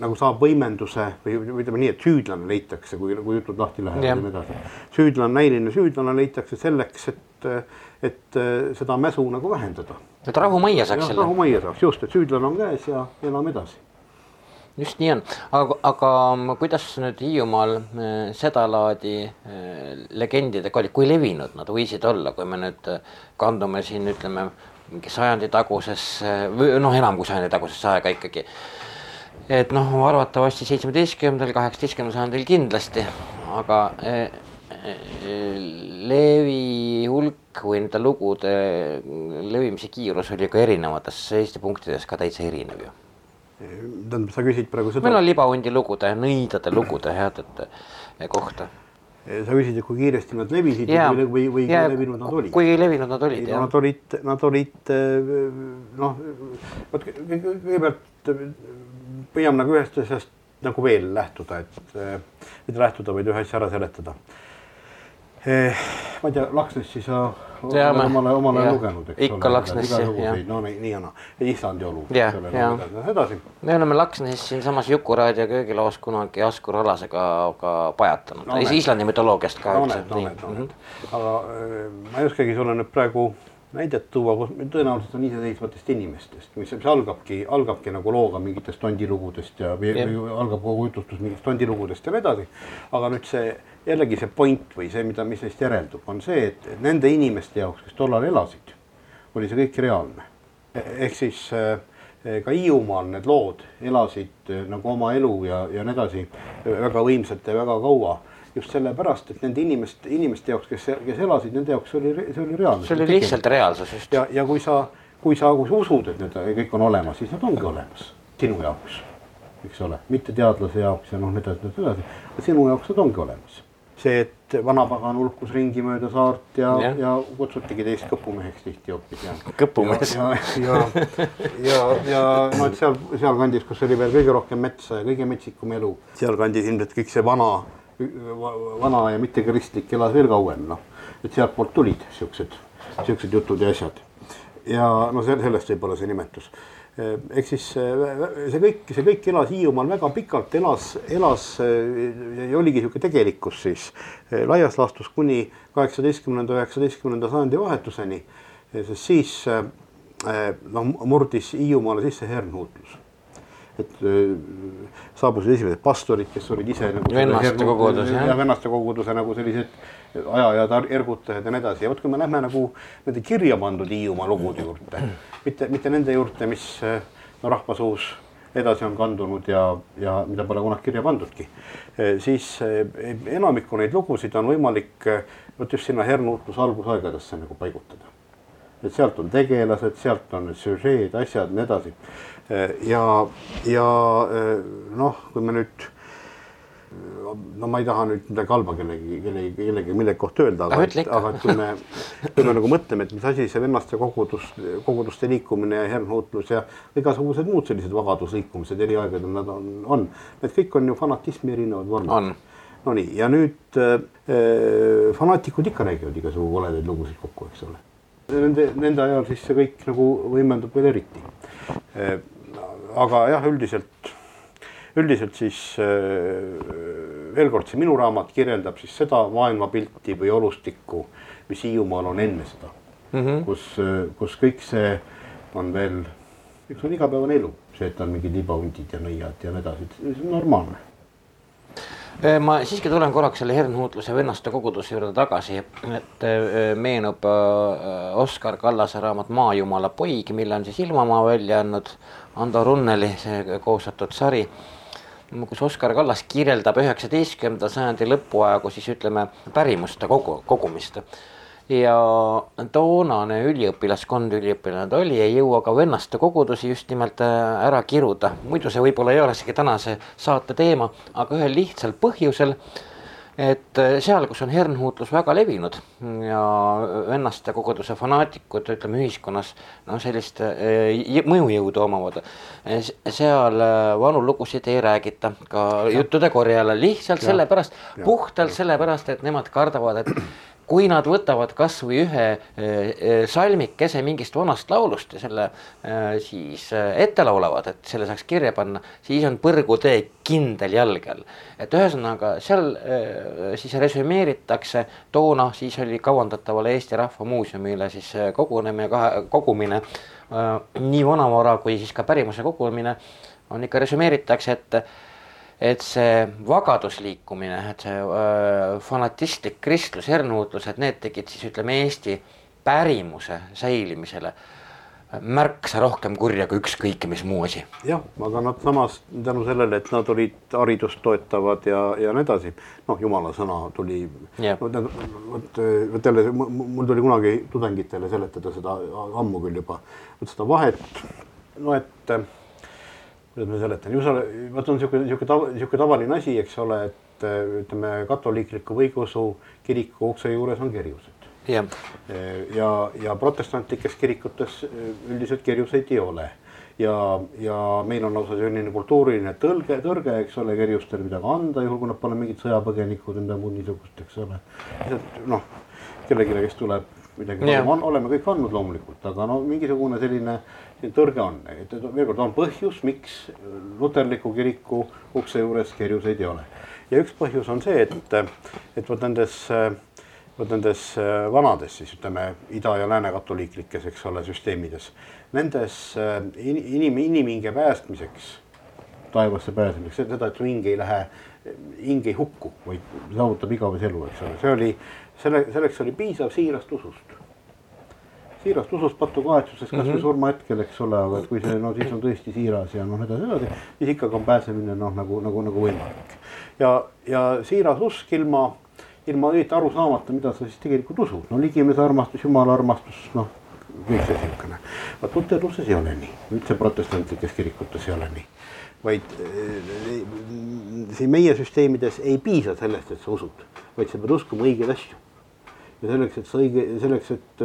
nagu saab võimenduse või ütleme nii, et süüdlane leitakse, kui, kui jutud lahti lähevad ja nii edasi. süüdlane, näiline süüdlane leitakse selleks, et, et seda mäsu nagu vähendada. et rahumajja saaks jah, selle. rahumajja saaks, just, et süüdlane on käes ja elame edasi. just nii on, aga, aga kuidas nüüd Hiiumaal eh, sedalaadi eh, legendidega oli, kui levinud nad võisid olla, kui me nüüd eh, kandume siin ütleme mingi sajandi tagusesse või noh, enam kui sajandi tagusesse aega ikkagi. Et noh, arvatavasti seitsmeteistkümnendal, kaheksateistkümnendal sajandil kindlasti, aga eh, levi hulk või nende lugude levimise kiirus oli ka erinevates Eesti punktides ka täitsa erinev ju. tähendab, sa küsid praegu seda. meil on libahundi lugude, nõidade lugude headete kohta. sa küsid, et kui kiiresti nad levisid ja, või, või, või ja, kui levinud nad olid? kui levinud nad olid, jah. Nad olid, nad olid noh, vot kõigepealt püüame nagu ühest asjast nagu veel lähtuda, et mitte lähtuda, vaid ühe asja ära seletada. ma ei tea, Laksnessi sa oled omale, omale lugenud, eks ikka ole. Laksnessi, jah. no nii, nii ja naa, Islandi olu. me oleme Laksnessis siinsamas Jukuraadio köögilaos kunagi Askur Alasega ka pajatanud no,, Islandi mütoloogiast ka no,. Mhm. aga ma ei oskagi sulle nüüd praegu näidet tuua, kus tõenäoliselt on iseseisvatest inimestest, mis algabki, algabki nagu looga mingitest tondilugudest ja või, või algab kogu jutustus mingitest tondilugudest ja nii edasi. aga nüüd see jällegi see point või see, mida, mis neist järeldub, on see, et nende inimeste jaoks, kes tollal elasid, oli see kõik reaalne. ehk siis eh, ka Hiiumaal need lood elasid eh, nagu oma elu ja, ja nii edasi väga võimsalt ja väga kaua just sellepärast, et nende inimeste, inimeste jaoks, kes, kes elasid, nende jaoks oli, see oli reaalne. see oli lihtsalt reaalsus just. ja, ja kui sa, kui sa, sa usud, et need kõik on olemas, siis nad ongi olemas sinu jaoks, eks ole, mitte teadlase jaoks ja noh, nii edasi, nii edasi, sinu jaoks nad ongi olemas. see, et vanapagan hulkus ringi mööda saart ja, ja., ja kutsutigi teist kõpumeheks tihti hoopis ja. kõpumees. ja, ja, ja, ja, ja no et seal, sealkandis, kus oli veel kõige rohkem metsa ja kõige metsikum elu, sealkandis ilmselt kõik see vana vana ja mitte kristlik elas veel kauem, noh. et sealtpoolt tulid siuksed, siuksed jutud ja asjad. ja no sellest võib-olla see nimetus. ehk siis see kõik, see kõik elas Hiiumaal väga pikalt, elas, elas ja oligi sihuke tegelikkus siis laias laastus kuni kaheksateistkümnenda, üheksateistkümnenda sajandi vahetuseni. sest siis noh, murdis Hiiumaale sisse hernhuutlus et äh, saabusid esimesed pastorid, kes olid ise nagu. vennaste kogudus jah. vennaste koguduse nagu sellised ajajad, ergutajad ja nii edasi ja vot, kui me lähme nagu nende kirja pandud Hiiumaa lugude juurde, mitte, mitte nende juurde, mis no rahvasuus edasi on kandunud ja, ja mida pole kunagi kirja pandudki, siis enamikku neid lugusid on võimalik vot just sinna hernuutluse algusaegadesse nagu paigutada. Et sealt on tegelased, sealt on süžeed, asjad, nii edasi ja, ja noh, kui me nüüd no ma ei taha nüüd midagi halba kellegi, kellegi, kellegi millegi kohta öelda, aga, aga et kui me, kui me nagu mõtleme, et mis asi see vennaste kogudus, koguduste liikumine ja hernhuutlus ja igasugused muud sellised vabadusliikumised eri aegadel nad on, on, need kõik on ju fanatismi erinevad vormid. Nonii, ja nüüd äh, fanaatikud ikka räägivad igasugu koledaid lugusid kokku, eks ole. Nende, nende ajal siis see kõik nagu võimendub veel eriti. Äh, aga jah, üldiselt, üldiselt siis äh, veel kord, see minu raamat kirjeldab siis seda maailmapilti või olustikku, mis Hiiumaal on enne seda. Mm, -hmm. kus, kus kõik see on veel, eks on igapäevane elu, see, et on mingid libahundid ja nõiad ja nii edasi, see on normaalne ma siiski tulen korraks selle hernhuutluse vennaste koguduse juurde tagasi, et äh, meenub Oskar Kallase raamat Maajumala poig, mille on siis Ilmamaa välja andnud Ando Runneli koostatud sari, kus Oskar Kallas kirjeldab üheksateistkümnenda sajandi lõpuaegu siis ütleme pärimuste kogu, kogumist. Ja toonane üliõpilaskond, üliõpilane ta oli, ei jõua ka vennaste kogudusi just nimelt äh, ära kiruda, muidu see võib-olla ei ole isegi tänase saate teema, aga ühel lihtsal põhjusel et äh, seal, kus on hernhuutlus väga levinud ja vennaste koguduse fanaatikud, ütleme ühiskonnas noh, sellist äh, mõjujõudu omavad, seal vanu lugusid ei räägita ka juttude korjele lihtsalt ja. sellepärast, puhtalt sellepärast, et nemad kardavad, et kui nad võtavad kasvõi ühe salmikese mingist vanast laulust ja selle siis ette laulavad, et selle saaks kirja panna, siis on põrgutee kindel jalge all. et ühesõnaga seal siis resümeeritakse, toona siis oli kavandatavale Eesti Rahva Muuseumile siis kogunemine, kogumine nii vanavara kui siis ka pärimuse kogumine on ikka resümeeritakse, et et see vagadusliikumine, et see äh, fanatistlik kristlus, hernuutlus, et need tegid siis ütleme Eesti pärimuse säilimisele märksa rohkem kurja kui ükskõik mis muu asi. jah, aga nad samas tänu sellele, et nad olid haridust toetavad ja, ja nii edasi, noh, jumala sõna tuli. Yeah.. vot, vot, vot jälle mul tuli kunagi tudengitele seletada seda ammu küll juba, vot seda vahet, no et kuidas ma seletan, ju sa, vot on niisugune, niisugune tava, niisugune tavaline asi, eks ole, et ütleme, katoliikliku õigeusu kiriku ukse juures on kerjused ja, ja, ja protestantlikes kirikutes üldiselt kerjuseid ei ole ja, ja meil on lausa selline kultuuriline tõlge, tõrge, eks ole, kerjustel midagi anda, juhul kui nad pole mingid sõjapõgenikud ja muud niisugust, eks ole. noh, kellelegi, kes tuleb midagi yeah., oleme kõik andnud loomulikult, aga no mingisugune selline, selline tõrge on, et veel kord on põhjus, miks luterliku kiriku ukse juures kerjuseid ei ole. ja üks põhjus on see, et, et vot nendes vot nendes äh, vanades siis ütleme ida ja lääne katoliiklikes, eks ole, süsteemides, nendes äh, inim, inimhinge päästmiseks, taevasse pääsemiseks, seda, et su hing ei lähe, hing ei hukku, vaid saavutab igavese elu, eks ole, see oli, selle, selleks oli piisav siirast usust. Siirast usust patukahetsusest kasvõi mm -hmm. surmahetkel, eks ole, aga et kui see, no siis on tõesti siiras ja noh, edasi, edasi, siis ikkagi on pääsemine noh, nagu, nagu, nagu võimalik. ja, ja siiras usk ilma ilma õieti aru saamata, mida sa siis tegelikult usud, no ligimese armastus, jumala armastus, noh, kõik see niisugune. vot luterluses ei ole nii, üldse protestantlikes kirikutes ei ole nii, vaid äh, siin meie süsteemides ei piisa sellest, et sa usud, vaid sa pead uskuma õigeid asju. Ja selleks, et sa õige, selleks, et,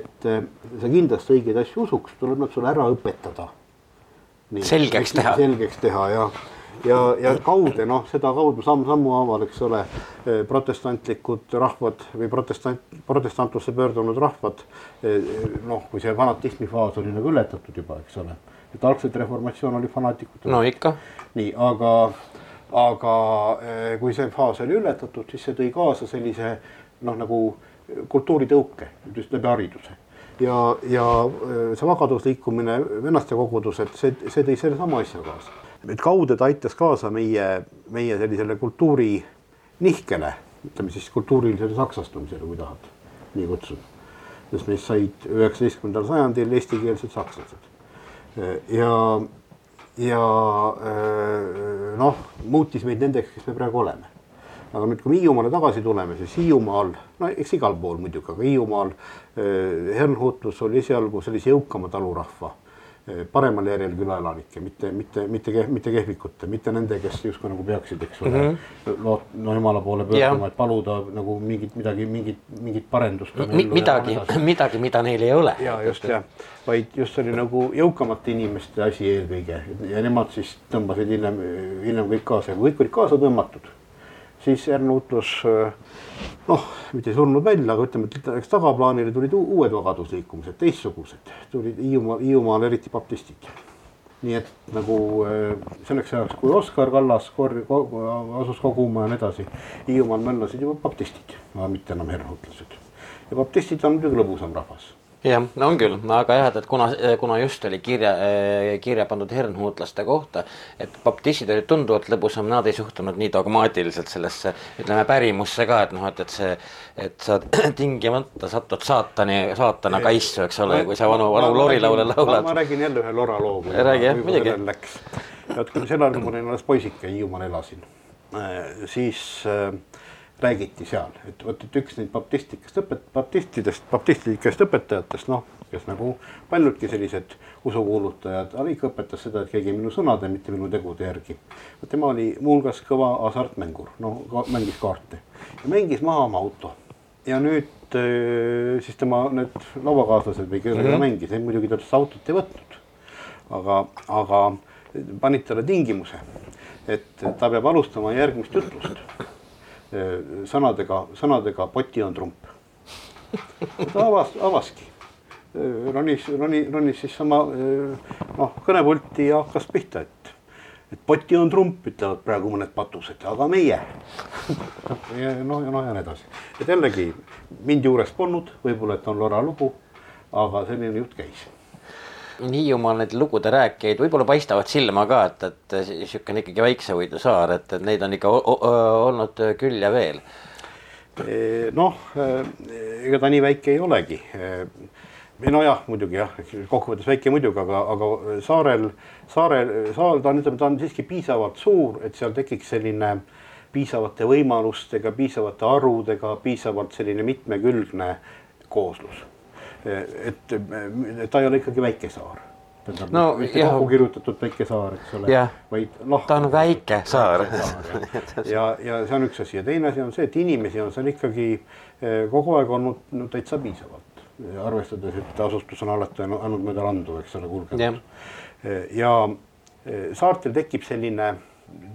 et sa kindlasti õigeid asju usuks, tuleb nad sulle ära õpetada. selgeks teha. selgeks teha, jah ja, ja kaude noh, seda kaudu samm-sammu haaval, eks ole, protestantlikud rahvad või protestant, protestantlusse pöördunud rahvad. Noh, kui see fanatismi faas oli nagu ületatud juba, eks ole, et algselt reformatsioon oli fanaatikute. no ikka. nii, aga, aga eh, kui see faas oli ületatud, siis see tõi kaasa sellise noh, nagu kultuuritõuke just läbi hariduse ja, ja see vabadusliikumine, vennaste kogudused, see, see tõi sellesama asja kaasa et kaude ta aitas kaasa meie, meie sellisele kultuuri nihkele, ütleme siis kultuurilisele saksastumisele, kui tahad, nii kutsun. sest meist said üheksateistkümnendal sajandil eestikeelsed sakslased. ja, ja noh, muutis meid nendeks, kes me praegu oleme. Aga nüüd, kui me Hiiumaale tagasi tuleme, siis Hiiumaal, no eks igal pool muidugi, aga Hiiumaal Hernhutlus oli esialgu sellise jõukama talurahva Eh, paremal järjel külaelanikke, mitte, mitte, mitte, mitte kehvikute, mitte nende, kes justkui nagu peaksid, eks ole mm -hmm., loot-, no jumala poole pöörduma, et paluda nagu mingit midagi, mingit, mingit parendust Mi. midagi, midagi, mida neil ei ole. ja just jah, vaid just see oli nagu jõukamate inimeste asi eelkõige ja nemad siis tõmbasid hiljem, hiljem kõik kaasa ja kui kõik olid kaasa tõmmatud, siis Ernoutlus äh, noh, mitte ei surnud välja, aga ütleme, et eks tagaplaanile tulid uued vabadusliikumised, teistsugused, tulid Hiiumaa, Hiiumaal eriti baptistid. nii et nagu äh, selleks ajaks, kui Oskar Kallas kor-, asus koguma ja nii edasi, Hiiumaal möllasid juba baptistid, mitte enam herhutlased. ja baptistid on muidugi lõbusam rahvas jah, on küll, aga jah, et kuna, kuna just oli kirja, eh, kirja pandud hernhuutlaste kohta, et baptistid olid tunduvalt lõbusam, nad ei suhtunud nii dogmaatiliselt sellesse, ütleme pärimusse ka, et noh, et, et see, et sa tingimata satud saatani, saatana kaisu, eks ole, kui sa vanu, vanu lorilaule laulad. ma räägin jälle ühe lora loo. räägi jah, muidugi. et kui sel ajal, kui ma olin alles poisike Hiiumaal elasin, äh, siis äh, räägiti seal, et vot, et üks neid baptistlikest õpet-, baptistidest, baptistlikest õpetajatest, noh, kes nagu paljudki sellised usukuulutajad, ikka õpetas seda, et käige minu sõnade, mitte minu tegude järgi. tema oli muuhulgas kõva hasartmängur, no mängis kaarte ja mängis maha oma auto ja nüüd äh, siis tema need lauakaaslased või kellega mm -hmm. mängis, muidugi ta seda autot ei võtnud. aga, aga panid talle tingimuse, et ta peab alustama järgmist ütlust Eh, sõnadega, sõnadega poti on trump. ta avas, avaski, eh, ronis, ronis, ronis siis sama eh, noh, kõnepulti ja hakkas pihta, et, et poti on trump, ütlevad praegu mõned patused, aga meie. noh, ja noh ja nii edasi, et jällegi mind juures polnud, võib-olla, et on lora lugu, aga selline jutt käis Hiiumaal neid lugude rääkijaid võib-olla paistavad silma ka, et, et niisugune ikkagi väiksevõidu saar, et, et neid on ikka olnud küll ja veel. noh, ega ta nii väike ei olegi. nojah, muidugi jah, kokkuvõttes väike muidugi, aga, aga saarel, saarel, saar, ta on, ütleme, ta on siiski piisavalt suur, et seal tekiks selline piisavate võimalustega, piisavate arvudega, piisavalt selline mitmekülgne kooslus. Et, et ta ei ole ikkagi väike saar tähendab No, mitte jah. kokku kirjutatud väike saar, eks ole Jah. vaid lahti. ta on väike saar. ja, ja see on üks asi ja teine asi on see, et inimesi on seal ikkagi eh, kogu aeg olnud no, täitsa piisavalt. arvestades, et asustus on alati andnud mööda randu, eks ole, kulgenud. ja eh, saartel tekib selline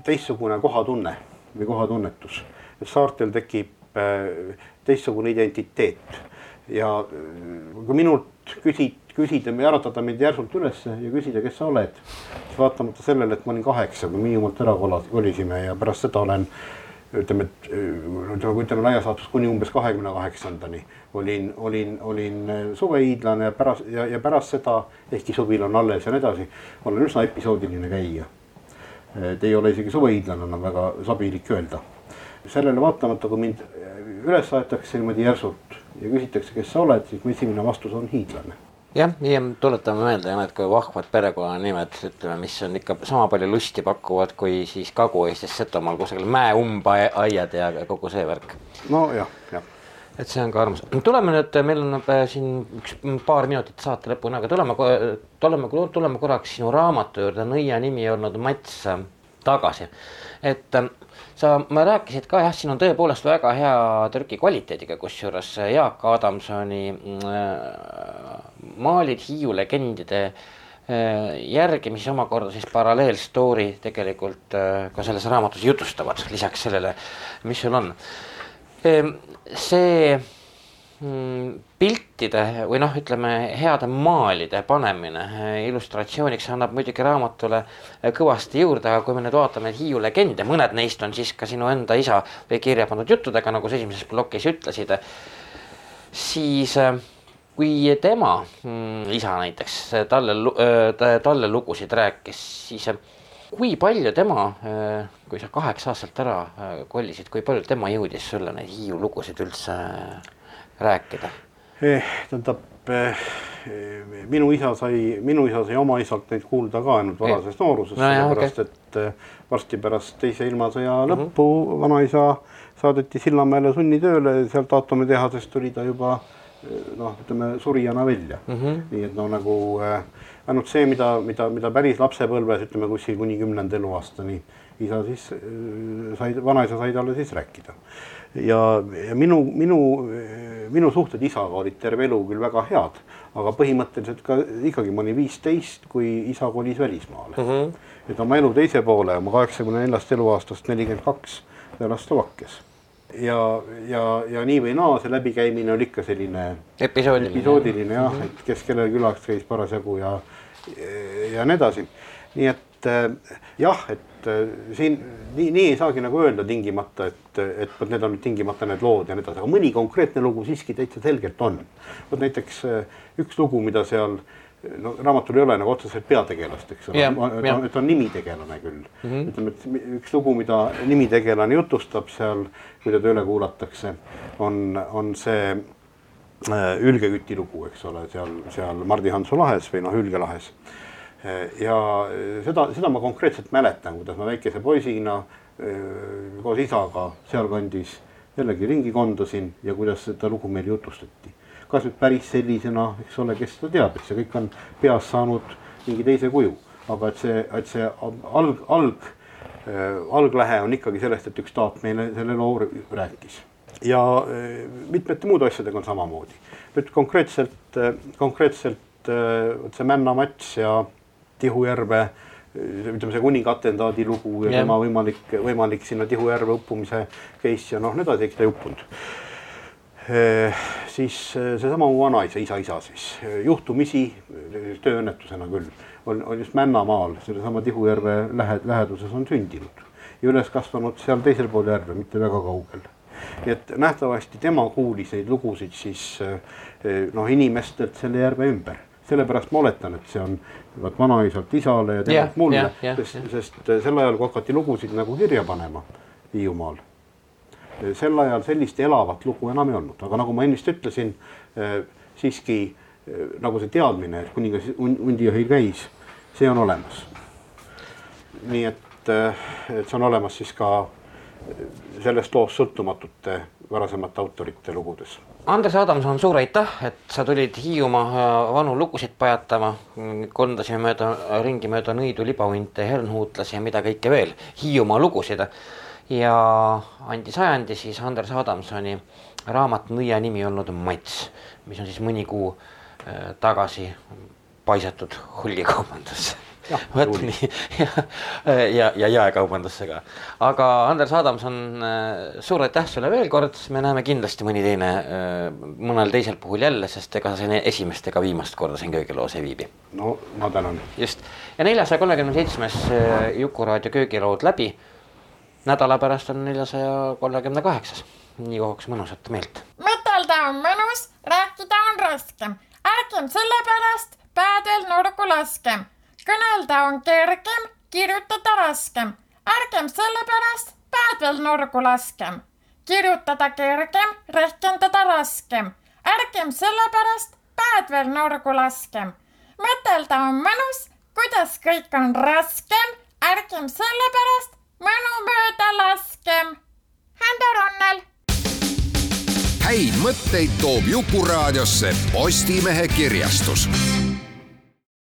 teistsugune kohatunne või kohatunnetus. saartel tekib eh, teistsugune identiteet ja eh, kui minult küsid, küsida äratada mind järsult ülesse ja küsida, kes sa oled, siis vaatamata sellele, et ma olin kaheksa, kui Miiumaalt ära kolisime ja pärast seda olen ütleme, et ütleme, ütleme laias laastus kuni umbes kahekümne kaheksandani olin, olin, olin suvehiidlane ja pärast ja, ja pärast seda, ehkki suvel on alles ja nii edasi, olen üsna episoodiline käija. et ei ole isegi suvehiidlane enam väga sobilik öelda. sellele vaatamata, kui mind üles aetakse niimoodi järsult ja küsitakse, kes sa oled, siis mu esimene vastus on hiidlane jah, ja tuletame meelde need kui vahvad perekonnanimed, ütleme, mis on ikka sama palju lusti pakuvad, kui siis Kagu-Eestis Setomaal kusagil mäeumbaiad ja kogu see värk. nojah, jah et see on ka armas. tuleme nüüd, meil on äh, siin üks paar minutit saate lõpuni, aga tuleme, tuleme, tuleme korraks sinu raamatu juurde, nõia nimi olnud Mats äh, tagasi. et äh, sa rääkisid ka jah, siin on tõepoolest väga hea trüki kvaliteediga, kusjuures Jaak Adamsoni äh, maalid Hiiu legendide äh, järgi, mis omakorda siis paralleelstory tegelikult äh, ka selles raamatus jutustavad, lisaks sellele, mis sul on. Ehm, see mm, piltide või noh, ütleme heade maalide panemine eh, illustratsiooniks annab muidugi raamatule eh, kõvasti juurde, aga kui me nüüd vaatame Hiiu legende, mõned neist on siis ka sinu enda isa või kirja pandud juttudega, nagu sa esimeses plokis ütlesid. siis eh, kui tema mm, isa näiteks talle, talle lugusid rääkis, siis kui palju tema, kui sa kaheksa aastaselt ära kolisid, kui palju tema jõudis sulle neid Hiiu lugusid üldse rääkida? eh,. tähendab eh, minu isa sai, minu isa sai oma isalt neid kuulda ka ainult varasest noorusest No sellepärast et eh, varsti pärast teise ilmasõja lõppu mm -hmm. vanaisa saadeti Sillamäele sunnitööle, sealt aatomitehasest tuli ta juba eh, noh, ütleme surijana välja mm. -hmm. nii et no nagu ainult see, mida, mida, mida päris lapsepõlves ütleme kuskil kuni kümnenda eluaastani isa siis sai, vanaisa sai talle siis rääkida. ja, ja minu, minu, minu suhted isaga olid terve elu küll väga head, aga põhimõtteliselt ka ikkagi ma olin viisteist, kui isa kolis välismaale mm. -hmm. et oma elu teise poole, oma kaheksakümne neljast eluaastast nelikümmend kaks elas Slovakkias ja, ja, ja nii või naa, see läbikäimine oli ikka selline episoodiline, episoodiline jah mm, -hmm. et kes kellel külaks käis parasjagu ja, ja nii edasi. nii et äh, jah, et äh, siin nii, nii ei saagi nagu öelda tingimata, et, et vot need on tingimata need lood ja nii edasi, aga mõni konkreetne lugu siiski täitsa selgelt on. vot näiteks äh, üks lugu, mida seal no raamatul ei ole nagu otseselt peategelast, eks ole, et on nimitegelane küll mm. -hmm. ütleme, et üks lugu, mida nimitegelane jutustab seal, kui teda üle kuulatakse, on, on see äh, Ülge-Küti lugu, eks ole, seal, seal Mardi Hansu lahes või noh, Ülge lahes. Ja seda, seda ma konkreetselt mäletan, kuidas ma väikese poisina äh, koos isaga sealkandis jällegi ringi kondasin ja kuidas seda lugu meile jutustati kas nüüd päris sellisena, eks ole, kes seda teab, et see kõik on peas saanud mingi teise kuju, aga et see, et see alg, alg äh,, alglähe on ikkagi sellest, et üks taat meile selle loo rääkis. ja mitmete muude asjadega on samamoodi. nüüd konkreetselt konkreetselt vot see Männa Mats ja Tihujärve ütleme, see kuninga atendaadi lugu ja yeah. tema võimalik, võimalik sinna Tihujärve uppumise case ja noh, nii edasi, eks ta ei uppunud siis seesama mu vanaisa, isa isa siis juhtumisi tööõnnetusena küll on, on just Männamaal, sellesama Tihujärve lähe, läheduses on sündinud ja üles kasvanud seal teisel pool järve, mitte väga kaugel. nii et nähtavasti tema kuulis neid lugusid siis noh, inimestelt selle järve ümber, sellepärast ma oletan, et see on vot vanaisalt isale ja temalt yeah, mulle yeah,, yeah, sest yeah., sest sel ajal, kui hakati lugusid nagu kirja panema Hiiumaal sel ajal sellist elavat lugu enam ei olnud, aga nagu ma ennist ütlesin, siiski nagu see teadmine, et kuningas hundijahil käis, see on olemas. nii et, et see on olemas siis ka sellest loost sõltumatute varasemate autorite lugudes. Andres Adamson, suur aitäh, et sa tulid Hiiumaa äh, vanu lugusid pajatama. kondasime mööda, ringi mööda nõidu, libahunte, hernhuutlasi ja mida kõike veel, Hiiumaa lugusid. ja andis ajandi siis Andres Adamsoni raamat Nõia nimi olnud Mats, mis on siis mõni kuu äh, tagasi paisatud hulgikaubandusse vot nii ja, ja, ja jaekaubandusse ka. aga Andres Adamson, äh, suur aitäh sulle veel kord, me näeme kindlasti mõni teine, äh, mõnel teisel puhul jälle, sest ega sa siin esimest ega viimast korda siin köögiloos ei viibi. no ma tänan. just, ja neljasaja kolmekümne seitsmes äh, Juku-raadio köögilaud läbi. nädala pärast on neljasaja kolmekümne kaheksas, nii kauaks mõnusat meelt. mõtelda on mõnus, rääkida on raskem, ärgem sellepärast päädel nurgu laskem kõnelda on kergem, kirjutada raskem. ärgem sellepärast päev veel nurgu laskem. kirjutada kergem, rehkendada raskem. ärgem sellepärast päev veel nurgu laskem. mõtelda on mõnus, kuidas kõik on raskem. ärgem sellepärast mõnu mööda laskem. Hando Ronnel. häid mõtteid toob Jukuraadiosse Postimehe kirjastus